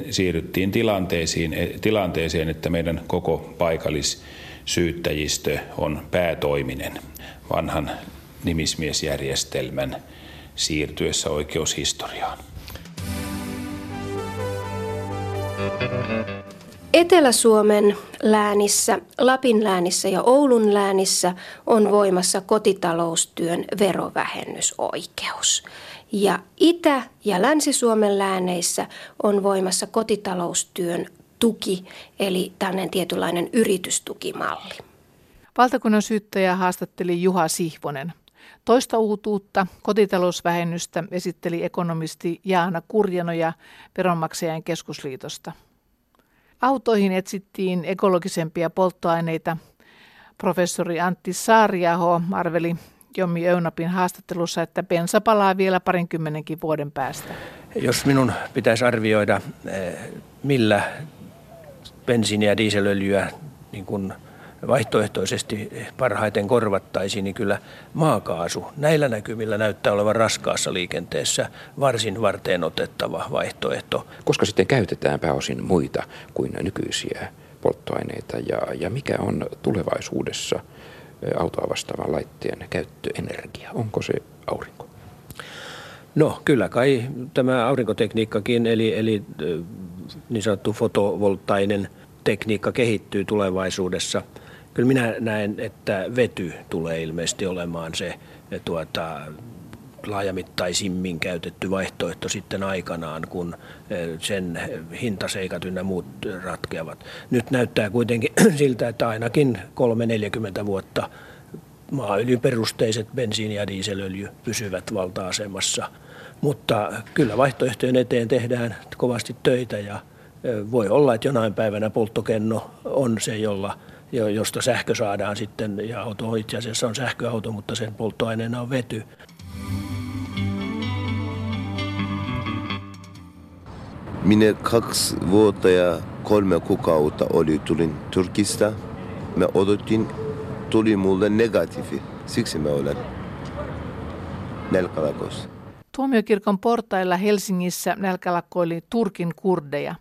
siirryttiin tilanteisiin, e, tilanteeseen, että meidän koko paikallissyyttäjistö on päätoiminen vanhan nimismiesjärjestelmän siirtyessä oikeushistoriaan. Etelä-Suomen läänissä, Lapin läänissä ja Oulun läänissä on voimassa kotitaloustyön verovähennysoikeus. Ja Itä- ja Länsi-Suomen lääneissä on voimassa kotitaloustyön tuki, eli tällainen tietynlainen yritystukimalli. Valtakunnan syyttäjä haastatteli Juha Sihvonen. Toista uutuutta, kotitalousvähennystä, esitteli ekonomisti Jaana Kurjanoja Veronmaksajan keskusliitosta. Autoihin etsittiin ekologisempia polttoaineita. Professori Antti Saariaho arveli Jommi Öynapin haastattelussa, että bensa palaa vielä parinkymmenenkin vuoden päästä. Jos minun pitäisi arvioida, eh, millä bensiiniä ja dieselöljyä niin kuin vaihtoehtoisesti parhaiten korvattaisiin, niin kyllä maakaasu näillä näkymillä näyttää olevan raskaassa liikenteessä varsin varteen otettava vaihtoehto. Koska sitten käytetään pääosin muita kuin nykyisiä polttoaineita ja, ja mikä on tulevaisuudessa – autoa vastaavan laitteen käyttöenergia? Onko se aurinko? No kyllä kai tämä aurinkotekniikkakin, eli, eli niin sanottu fotovoltainen tekniikka kehittyy tulevaisuudessa. Kyllä minä näen, että vety tulee ilmeisesti olemaan se tuota, laajamittaisimmin käytetty vaihtoehto sitten aikanaan, kun eh, sen hintaseikat ynnä muut ratkeavat. Nyt näyttää kuitenkin siltä, että ainakin 3-40 vuotta maaöljyperusteiset bensiini- ja dieselöljy pysyvät valta-asemassa. Mutta kyllä vaihtoehtojen eteen tehdään kovasti töitä ja eh, voi olla, että jonain päivänä polttokenno on se, jolla josta sähkö saadaan sitten, ja auto itse asiassa on sähköauto, mutta sen polttoaineena on vety. Minä kaksi vuotta ja kolme kuukautta oli tulin Turkista. Mä odotin, tuli mulle negatiivi. Siksi mä olen nälkälakossa. Tuomiokirkon portailla Helsingissä nälkälakkoili Turkin kurdeja.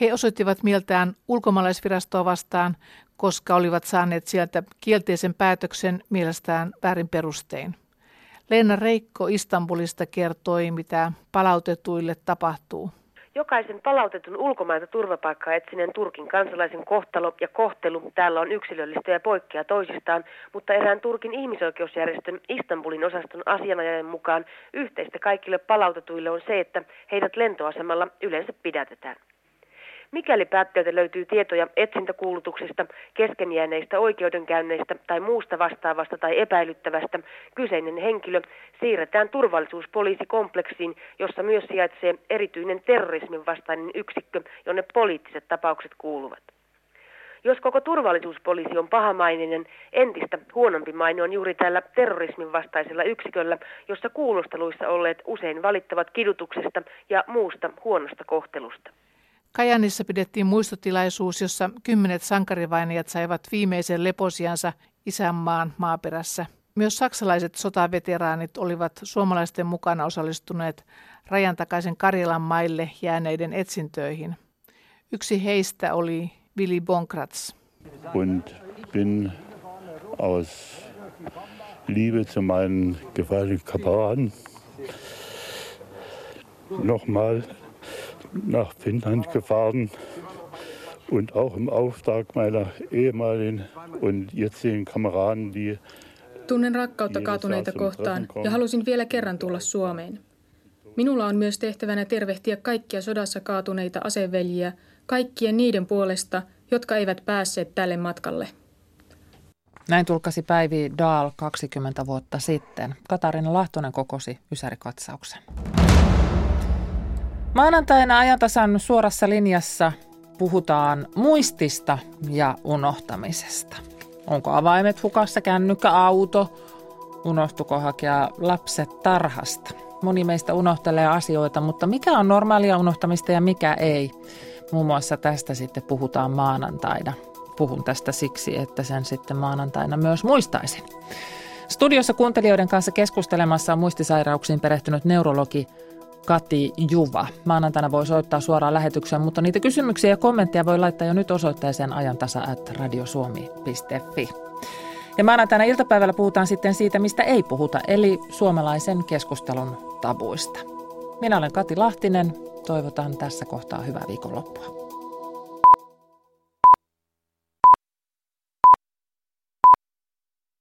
He osoittivat mieltään ulkomaalaisvirastoa vastaan, koska olivat saaneet sieltä kielteisen päätöksen mielestään väärin perustein. Leena Reikko Istanbulista kertoi, mitä palautetuille tapahtuu. Jokaisen palautetun ulkomailta turvapaikkaa etsineen Turkin kansalaisen kohtalo ja kohtelu täällä on yksilöllistä ja poikkea toisistaan, mutta erään Turkin ihmisoikeusjärjestön Istanbulin osaston asianajajan mukaan yhteistä kaikille palautetuille on se, että heidät lentoasemalla yleensä pidätetään. Mikäli päättäjältä löytyy tietoja etsintäkuulutuksista, keskenjääneistä oikeudenkäynneistä tai muusta vastaavasta tai epäilyttävästä, kyseinen henkilö siirretään turvallisuuspoliisikompleksiin, jossa myös sijaitsee erityinen terrorismin vastainen yksikkö, jonne poliittiset tapaukset kuuluvat. Jos koko turvallisuuspoliisi on pahamaininen, entistä huonompi maine on juuri tällä terrorismin vastaisella yksiköllä, jossa kuulusteluissa olleet usein valittavat kidutuksesta ja muusta huonosta kohtelusta. Kajanissa pidettiin muistotilaisuus, jossa kymmenet sankarivainijat saivat viimeisen leposiansa isänmaan maaperässä. Myös saksalaiset sotaveteraanit olivat suomalaisten mukana osallistuneet rajan takaisin Karjalan maille jääneiden etsintöihin. Yksi heistä oli Willy Bonkrats. Und bin aus Liebe zu meinen gefallenen Kameraden nochmal nach Finnland gefahren und auch im Auftrag meiner ehemaligen und jetzigen Kameraden, die Tunnen rakkautta kaatuneita kohtaan ja halusin vielä kerran tulla Suomeen. Minulla on myös tehtävänä tervehtiä kaikkia sodassa kaatuneita aseveljiä, kaikkien niiden puolesta, jotka eivät päässeet tälle matkalle. Näin tulkasi Päivi Daal 20 vuotta sitten. Katarina Lahtonen kokosi Ysärikatsauksen. Maanantaina ajantasan suorassa linjassa puhutaan muistista ja unohtamisesta. Onko avaimet hukassa, kännykkä, auto? Unohtuko hakea lapset tarhasta? Moni meistä unohtelee asioita, mutta mikä on normaalia unohtamista ja mikä ei? Muun muassa tästä sitten puhutaan maanantaina. Puhun tästä siksi, että sen sitten maanantaina myös muistaisin. Studiossa kuuntelijoiden kanssa keskustelemassa on muistisairauksiin perehtynyt neurologi Kati Juva. Maanantaina voi soittaa suoraan lähetykseen, mutta niitä kysymyksiä ja kommentteja voi laittaa jo nyt osoitteeseen ajantasa at radiosuomi.fi. Ja maanantaina iltapäivällä puhutaan sitten siitä, mistä ei puhuta, eli suomalaisen keskustelun tabuista. Minä olen Kati Lahtinen. Toivotan tässä kohtaa hyvää viikonloppua.